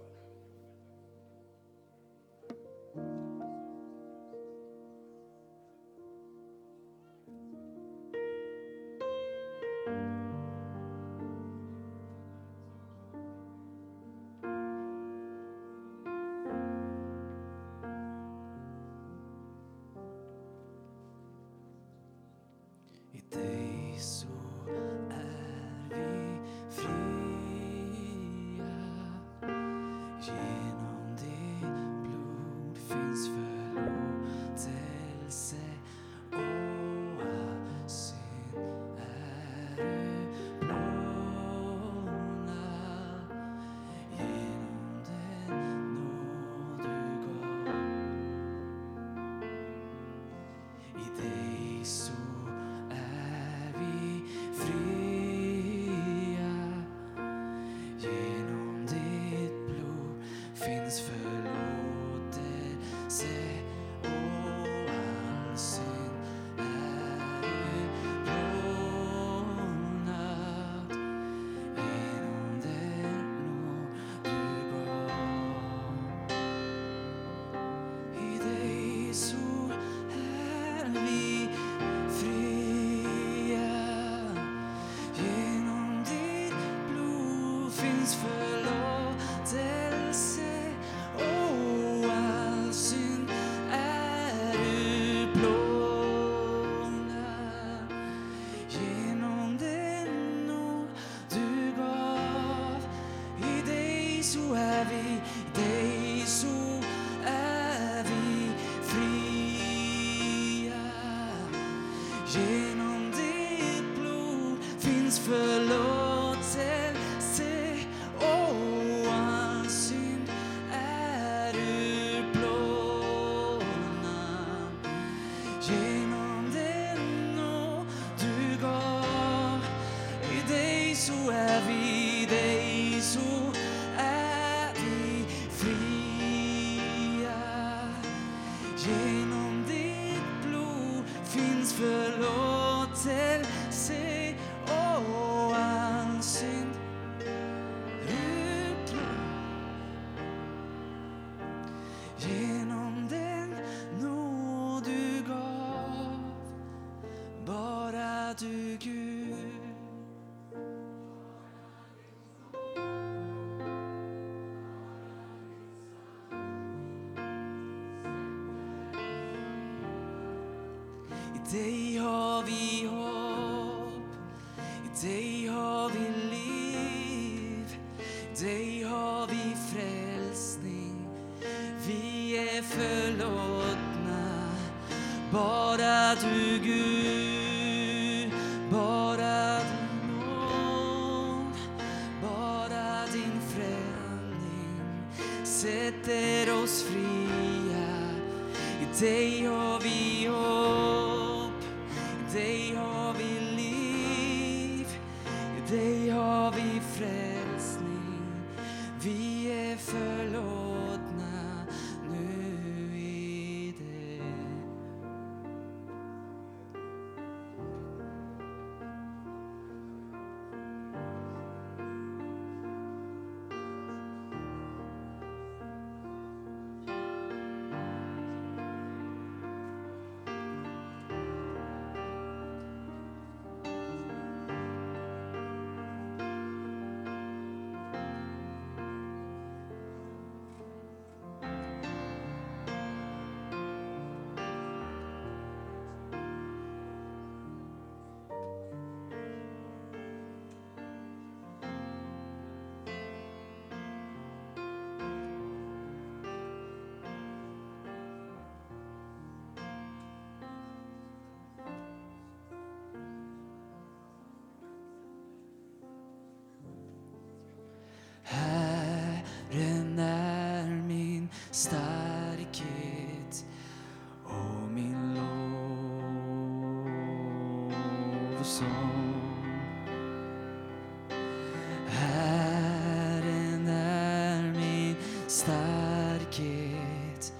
Herren är min starkhet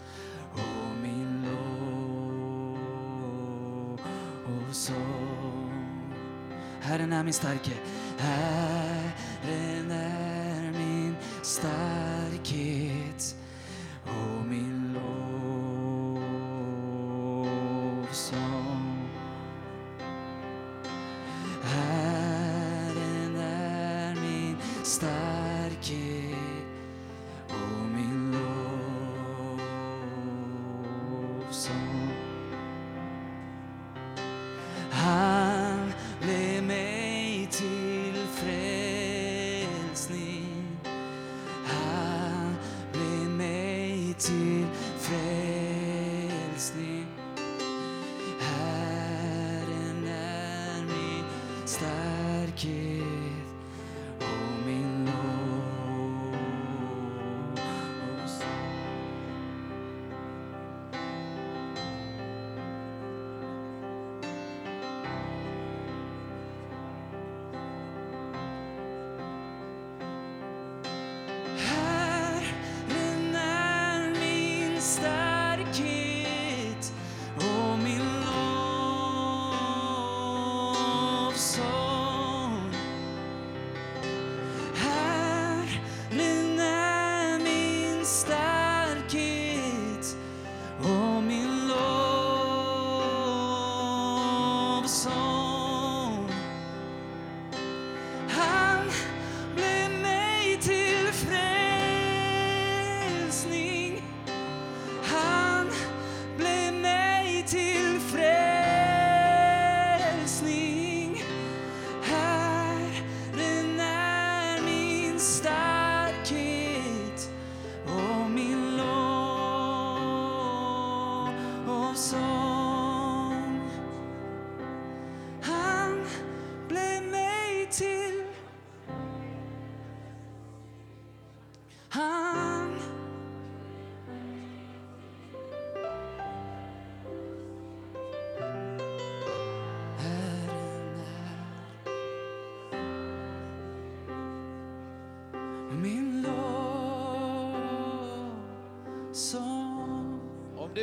och min lovsång. Herren är min starkhet. Herren är min starkhet och min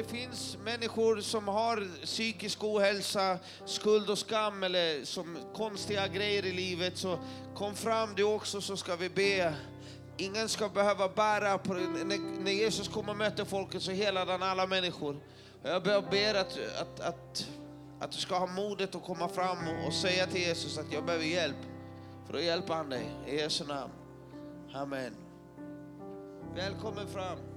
det finns människor som har psykisk ohälsa, skuld och skam eller som konstiga grejer i livet så kom fram du också så ska vi be. Ingen ska behöva bära på när, när Jesus kommer och möter folket så helar han alla människor. Jag ber, ber att, att, att, att du ska ha modet att komma fram och säga till Jesus att jag behöver hjälp. För då hjälper han dig. I Jesu namn. Amen. Välkommen fram.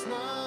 Herrens namn,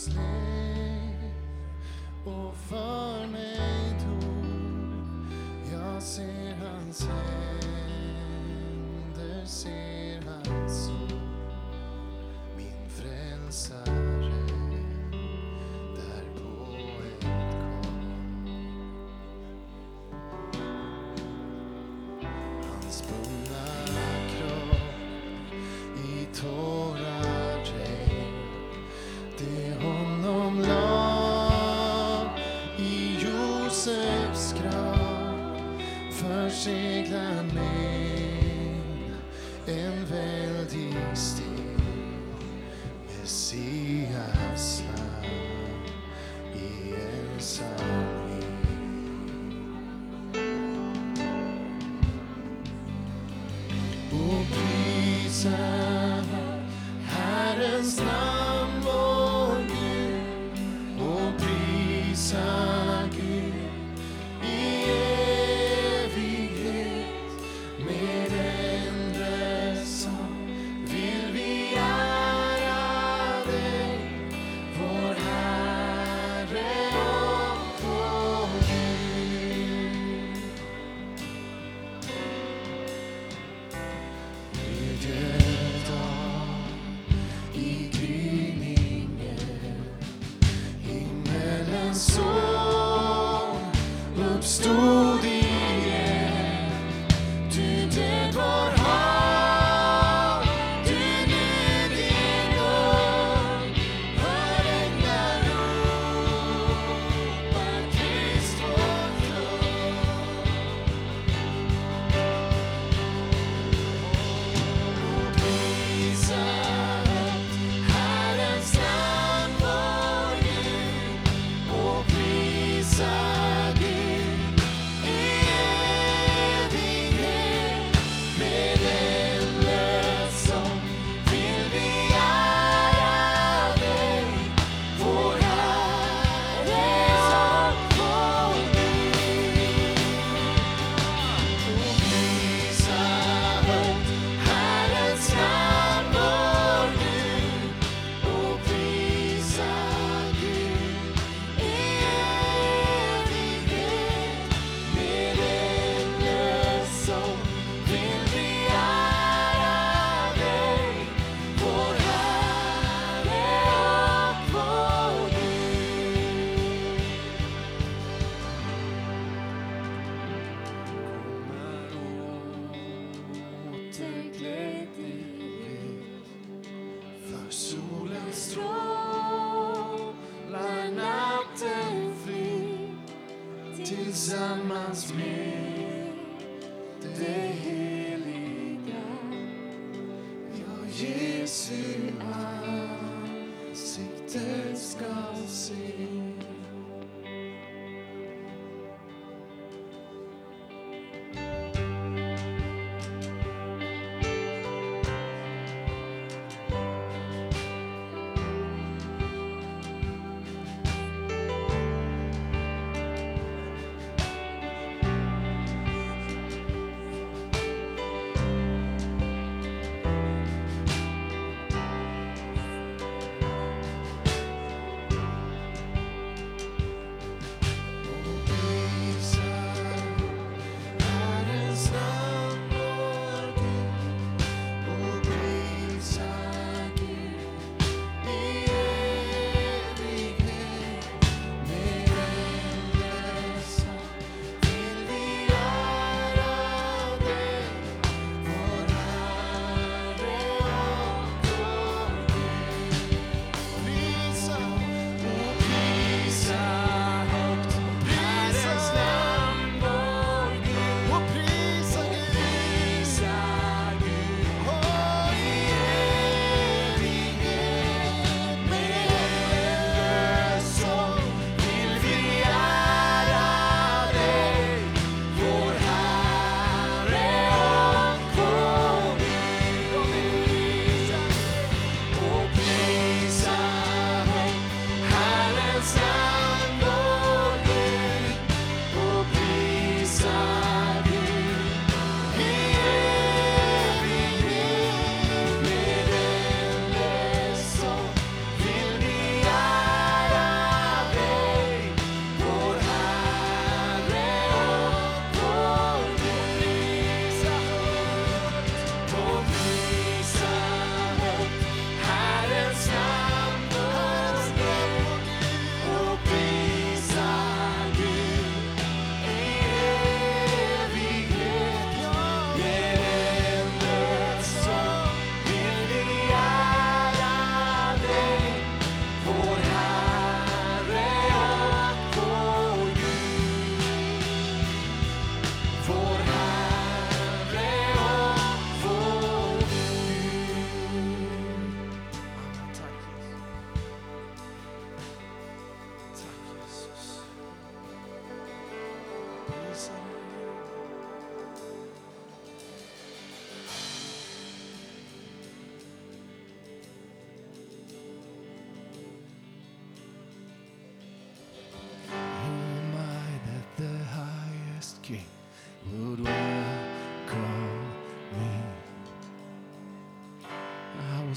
Jesus och prisa Herrens namn,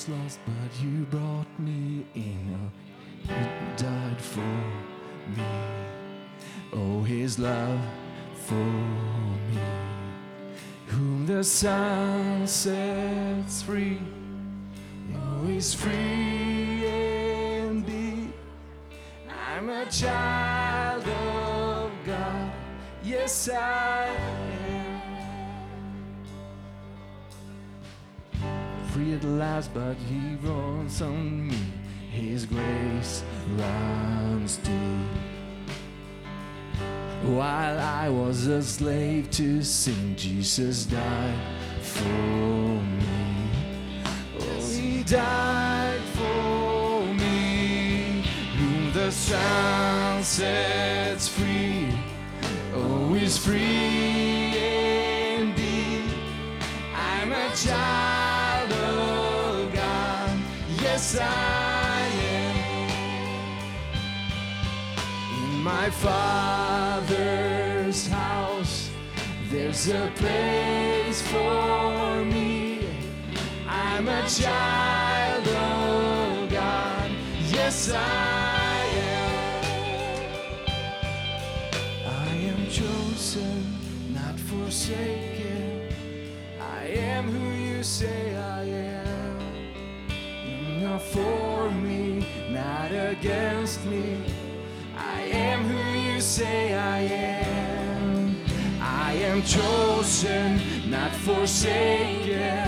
was lost, but you brought me in. You died for me. Oh, his love for me. Whom the sun sets free, oh, is free indeed. I'm a child of God. Yes, I Free at last, but He runs on me. His grace runs deep. While I was a slave to sin, Jesus died for me. Oh, He died for me. Whom the sun sets free, oh, he's free indeed. I'm a child I am. In my Father's house, there's a place for me. I'm a child of God. Yes, I am. I am chosen, not forsaken. I am who you say I am. Not for me, not against me. I am who you say I am. I am chosen, not forsaken.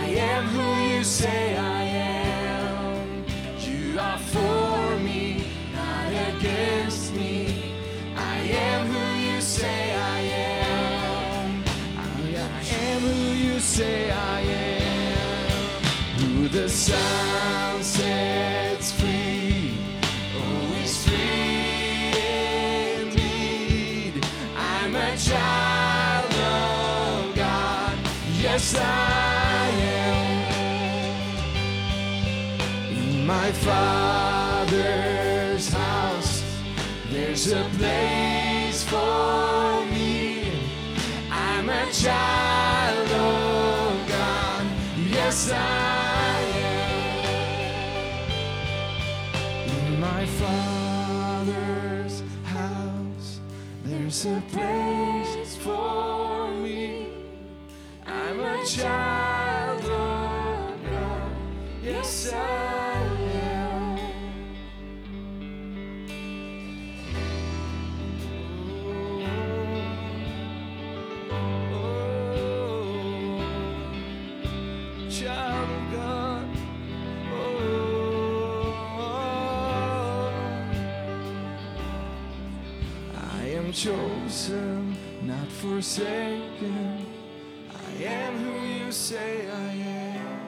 I am who you say I am. You are for me, not against me. I am who you say I am. I am who you say I am. The Son sets free, oh, is free indeed. I'm a child of God. Yes, I am. In my Father's house, there's a place for me. I'm a child of God. Yes, I there's a place for me. I'm a child of God. Yes, I forsaken. I am who you say I am.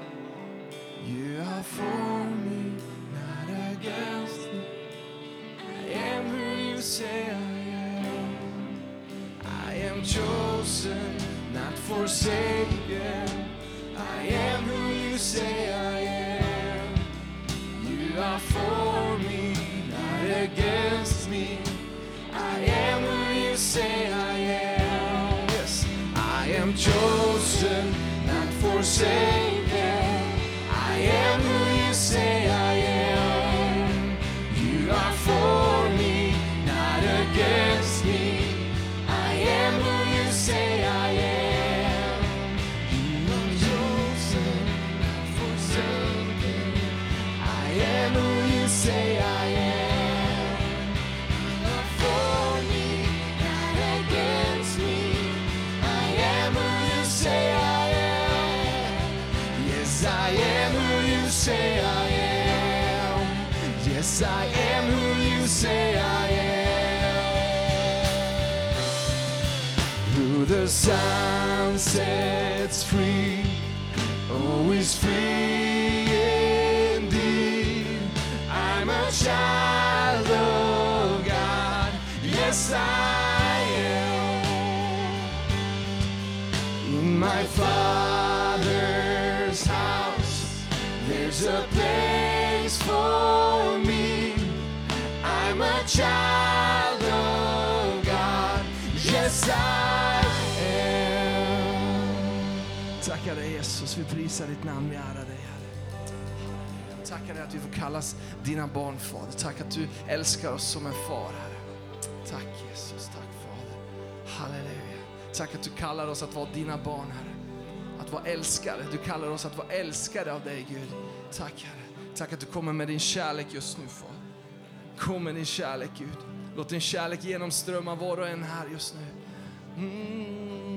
You are for me, not against me. I am who you say I am. I am chosen, not forsaken. I am who you say I am. You are for me, not against me. I am who you say I am. Yes, I am chosen, not forsaken. Sun sets free, oh, is free indeed. I'm a child of God. Yes, I am. My vi prisar ditt namn, vi ärar dig Herre. Tackar dig att vi får kallas dina barn Fader. Tack att du älskar oss som en far Herre. Tack Jesus, tack Fader. Halleluja. Tack att du kallar oss att vara dina barn Herre. Att vara älskade. Du kallar oss att vara älskade av dig Gud. Tack Herre. Tack att du kommer med din kärlek just nu Fader. Kom med din kärlek Gud. Låt din kärlek genomströmma var och en här just nu. Mm.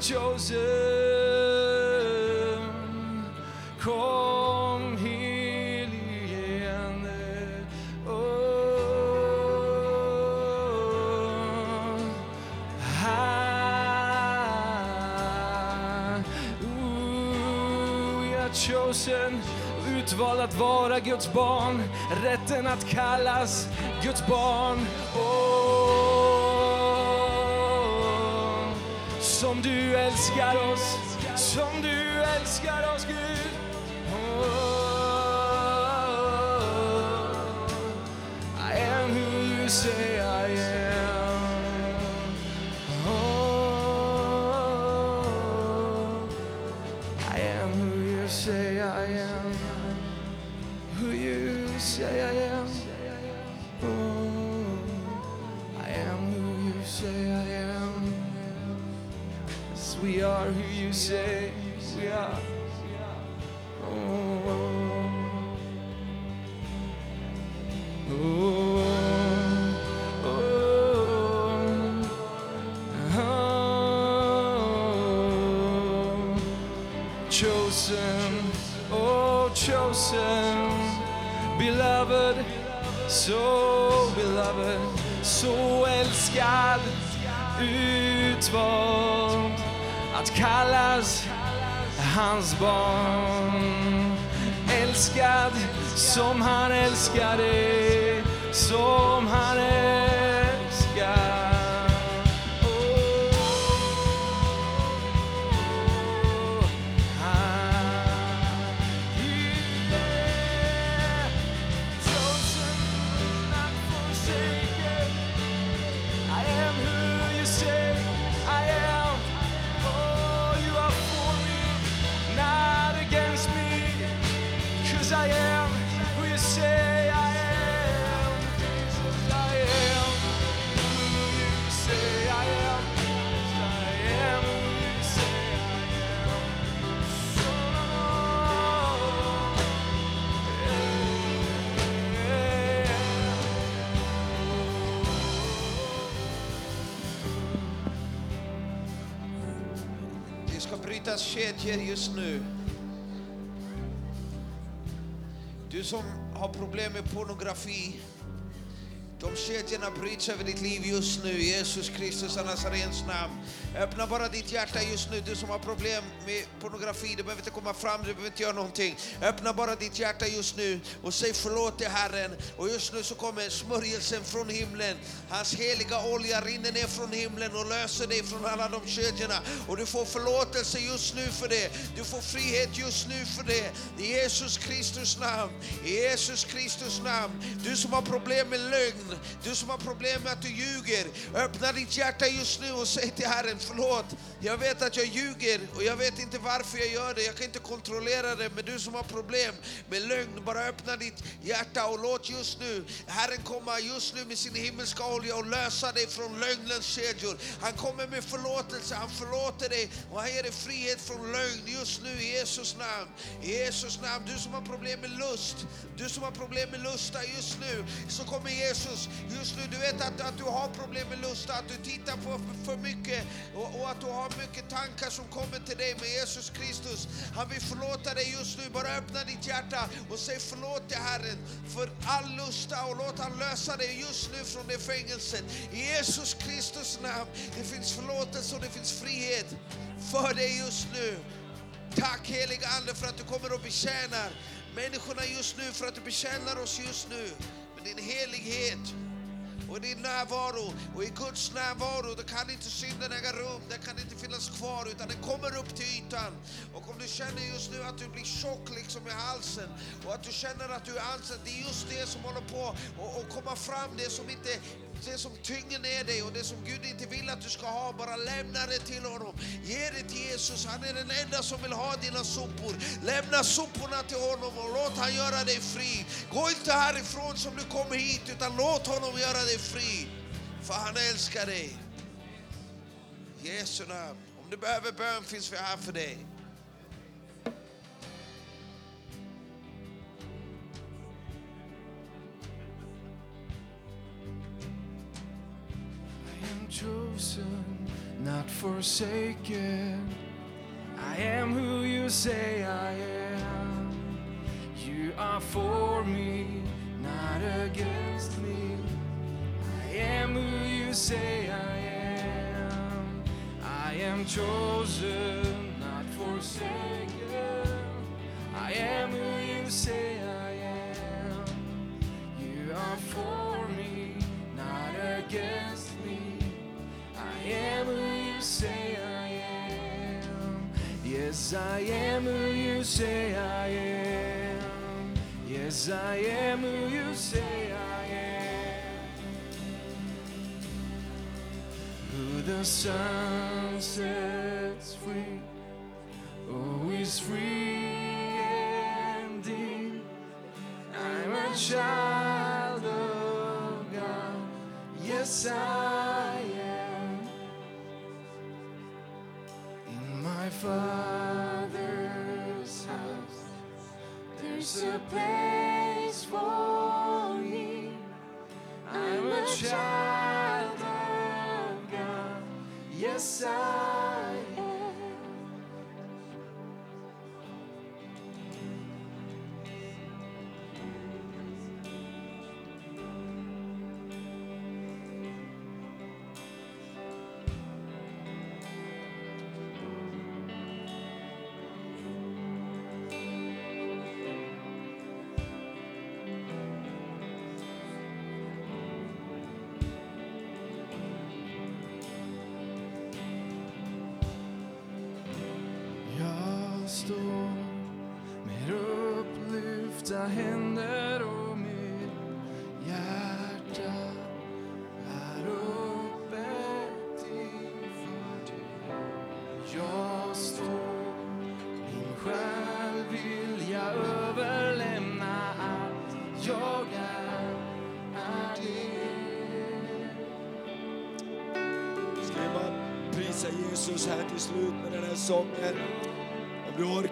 Chosen. Kom helige Oh, ah, ooh, we are chosen. Utvald att vara Guds barn, rätten att kallas Guds barn. Oh, som du älskar oss, som du älskar oss Gud. Oh, oh, oh. I am who you say I am. Så beloved, så älskad, utvald att kallas hans barn. Älskad som han älskade, som han älskade brytas just nu. Du som har problem med pornografi, de kedjorna bryts över ditt liv just nu, i Jesus Kristus och Nazarens namn. Öppna bara ditt hjärta just nu, du som har problem med pornografi, du behöver inte komma fram, du behöver inte göra någonting. Öppna bara ditt hjärta just nu och säg förlåt till Herren. Och just nu så kommer smörjelsen från himlen. Hans heliga olja rinner ner från himlen och löser dig från alla de kedjorna. Och du får förlåtelse just nu för det. Du får frihet just nu för det. I Jesus Kristus namn. I Jesus Kristus namn. Du som har problem med lögn, du som har problem med att du ljuger. Öppna ditt hjärta just nu och säg till Herren, förlåt. Jag vet att jag ljuger och jag vet inte varför jag gör det. Jag kan inte kontrollera det. Men du som har problem med lögn, bara öppna ditt hjärta och låt just nu Herren komma just nu med sin himmelska olja och lösa dig från lögnens kedjor. Han kommer med förlåtelse, han förlåter dig och han ger dig frihet från lögn just nu i Jesus namn. I Jesus namn. Du som har problem med lust, du som har problem med lusta just nu, så kommer Jesus just nu. Du vet att, att du har problem med lusta, att du tittar på för, för mycket och, och att du har mycket tankar som kommer till dig med Jesus Kristus. Han vill förlåta dig just nu. Bara öppna ditt hjärta och säg förlåt till Herren för all lusta och låt han lösa dig just nu från det fängelset. I Jesus Kristus namn. Det finns förlåtelse och det finns frihet för dig just nu. Tack heliga Ande för att du kommer och betjänar människorna just nu, för att du betjänar oss just nu med din helighet och i din närvaro och i Guds närvaro, då kan inte synden äga rum, den kan inte finnas kvar, utan den kommer upp till ytan. Och om du känner just nu att du blir tjock liksom i halsen och att du känner att du är ansatt, det är just det som håller på att att komma fram, det som inte det som tynger ner dig och det som Gud inte vill att du ska ha, bara lämna det till honom. Ge det till Jesus, han är den enda som vill ha dina sopor. Lämna soporna till honom och låt han göra dig fri. Gå inte härifrån som du kom hit, utan låt honom göra dig fri. För han älskar dig. I Jesu namn. Om du behöver bön finns vi här för dig. Chosen, not forsaken. I am who you say I am. You are for me, not against me. I am who you say I am. I am chosen, not forsaken. I am who you say I am. You are for me, not against me. I am who you say I am. Yes, I am who you say I am. Yes, I am who you say I am. Who the sun sets free, is free indeed. I'm a child of God. Yes, I my Father's house, there's a place for me. I'm a child of God. Yes, I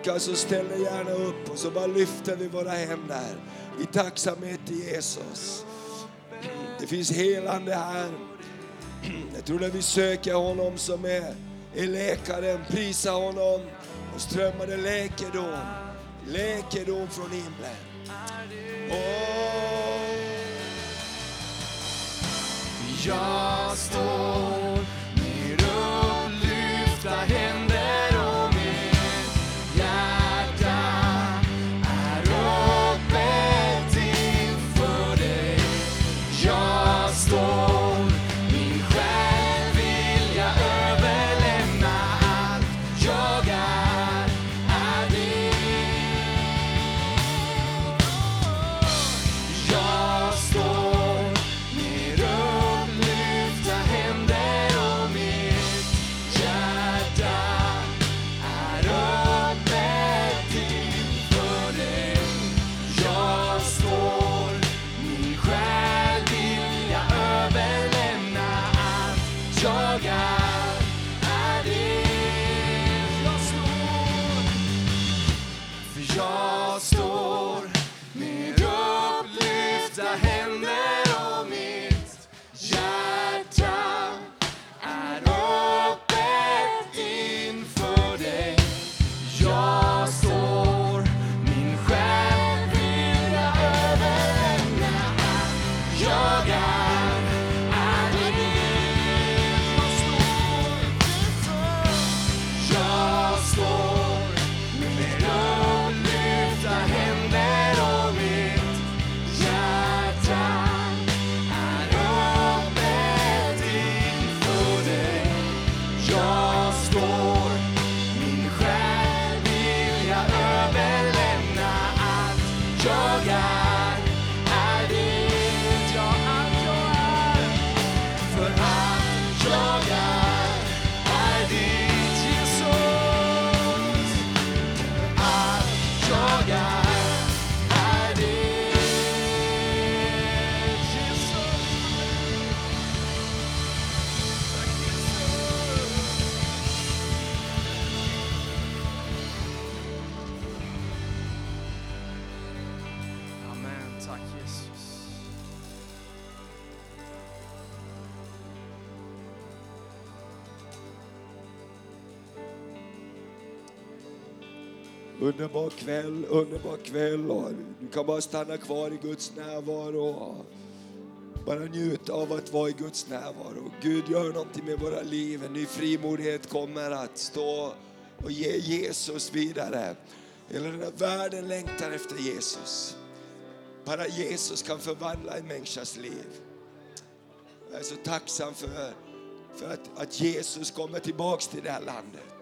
orkar så ställ dig gärna upp och så bara lyfter vi våra händer i tacksamhet till Jesus. Det finns helande här. Jag tror när vi söker honom som är, är läkaren, prisa honom och strömmar det läkedom, läkedom från himlen. Åh. Jag står kväll, underbar kväll. Och du kan bara stanna kvar i Guds närvaro. Bara njuta av att vara i Guds närvaro. Gud gör någonting med våra liv. En ny frimodighet kommer att stå och ge Jesus vidare. Hela den här världen längtar efter Jesus. Bara Jesus kan förvandla en människas liv. Jag är så tacksam för, för att, att Jesus kommer tillbaks till det här landet.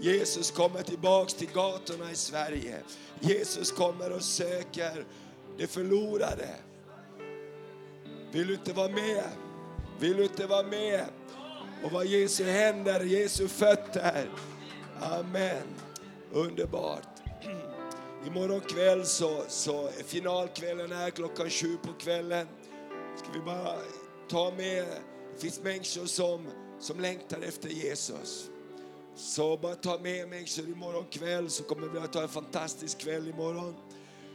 Jesus kommer tillbaks till gatorna i Sverige. Jesus kommer och söker det förlorade. Vill du inte vara med? Vill du inte vara med? Och vara Jesu händer, Jesu fötter. Amen. Underbart. Imorgon kväll så, så är finalkvällen här klockan sju på kvällen. Ska vi bara ta med, det finns människor som, som längtar efter Jesus. Så bara ta med människor imorgon kväll så kommer vi att ha en fantastisk kväll imorgon.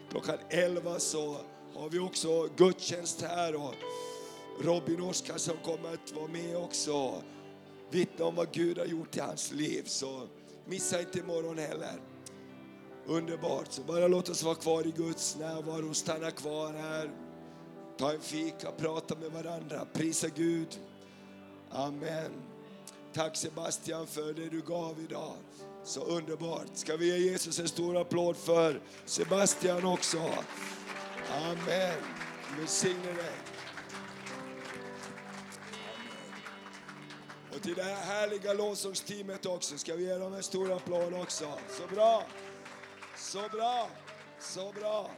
Klockan 11 så har vi också gudstjänst här och Robin som kommer att vara med också och vittna om vad Gud har gjort i hans liv. Så missa inte imorgon heller. Underbart, så bara låt oss vara kvar i Guds närvaro, stanna kvar här. Ta en fika, prata med varandra, prisa Gud. Amen. Tack Sebastian för det du gav idag. Så underbart. Ska vi ge Jesus en stor applåd för Sebastian också. Amen. Välsigne dig. Och till det här härliga lovsångsteamet också ska vi ge dem en stor applåd också. Så bra. Så bra. Så bra.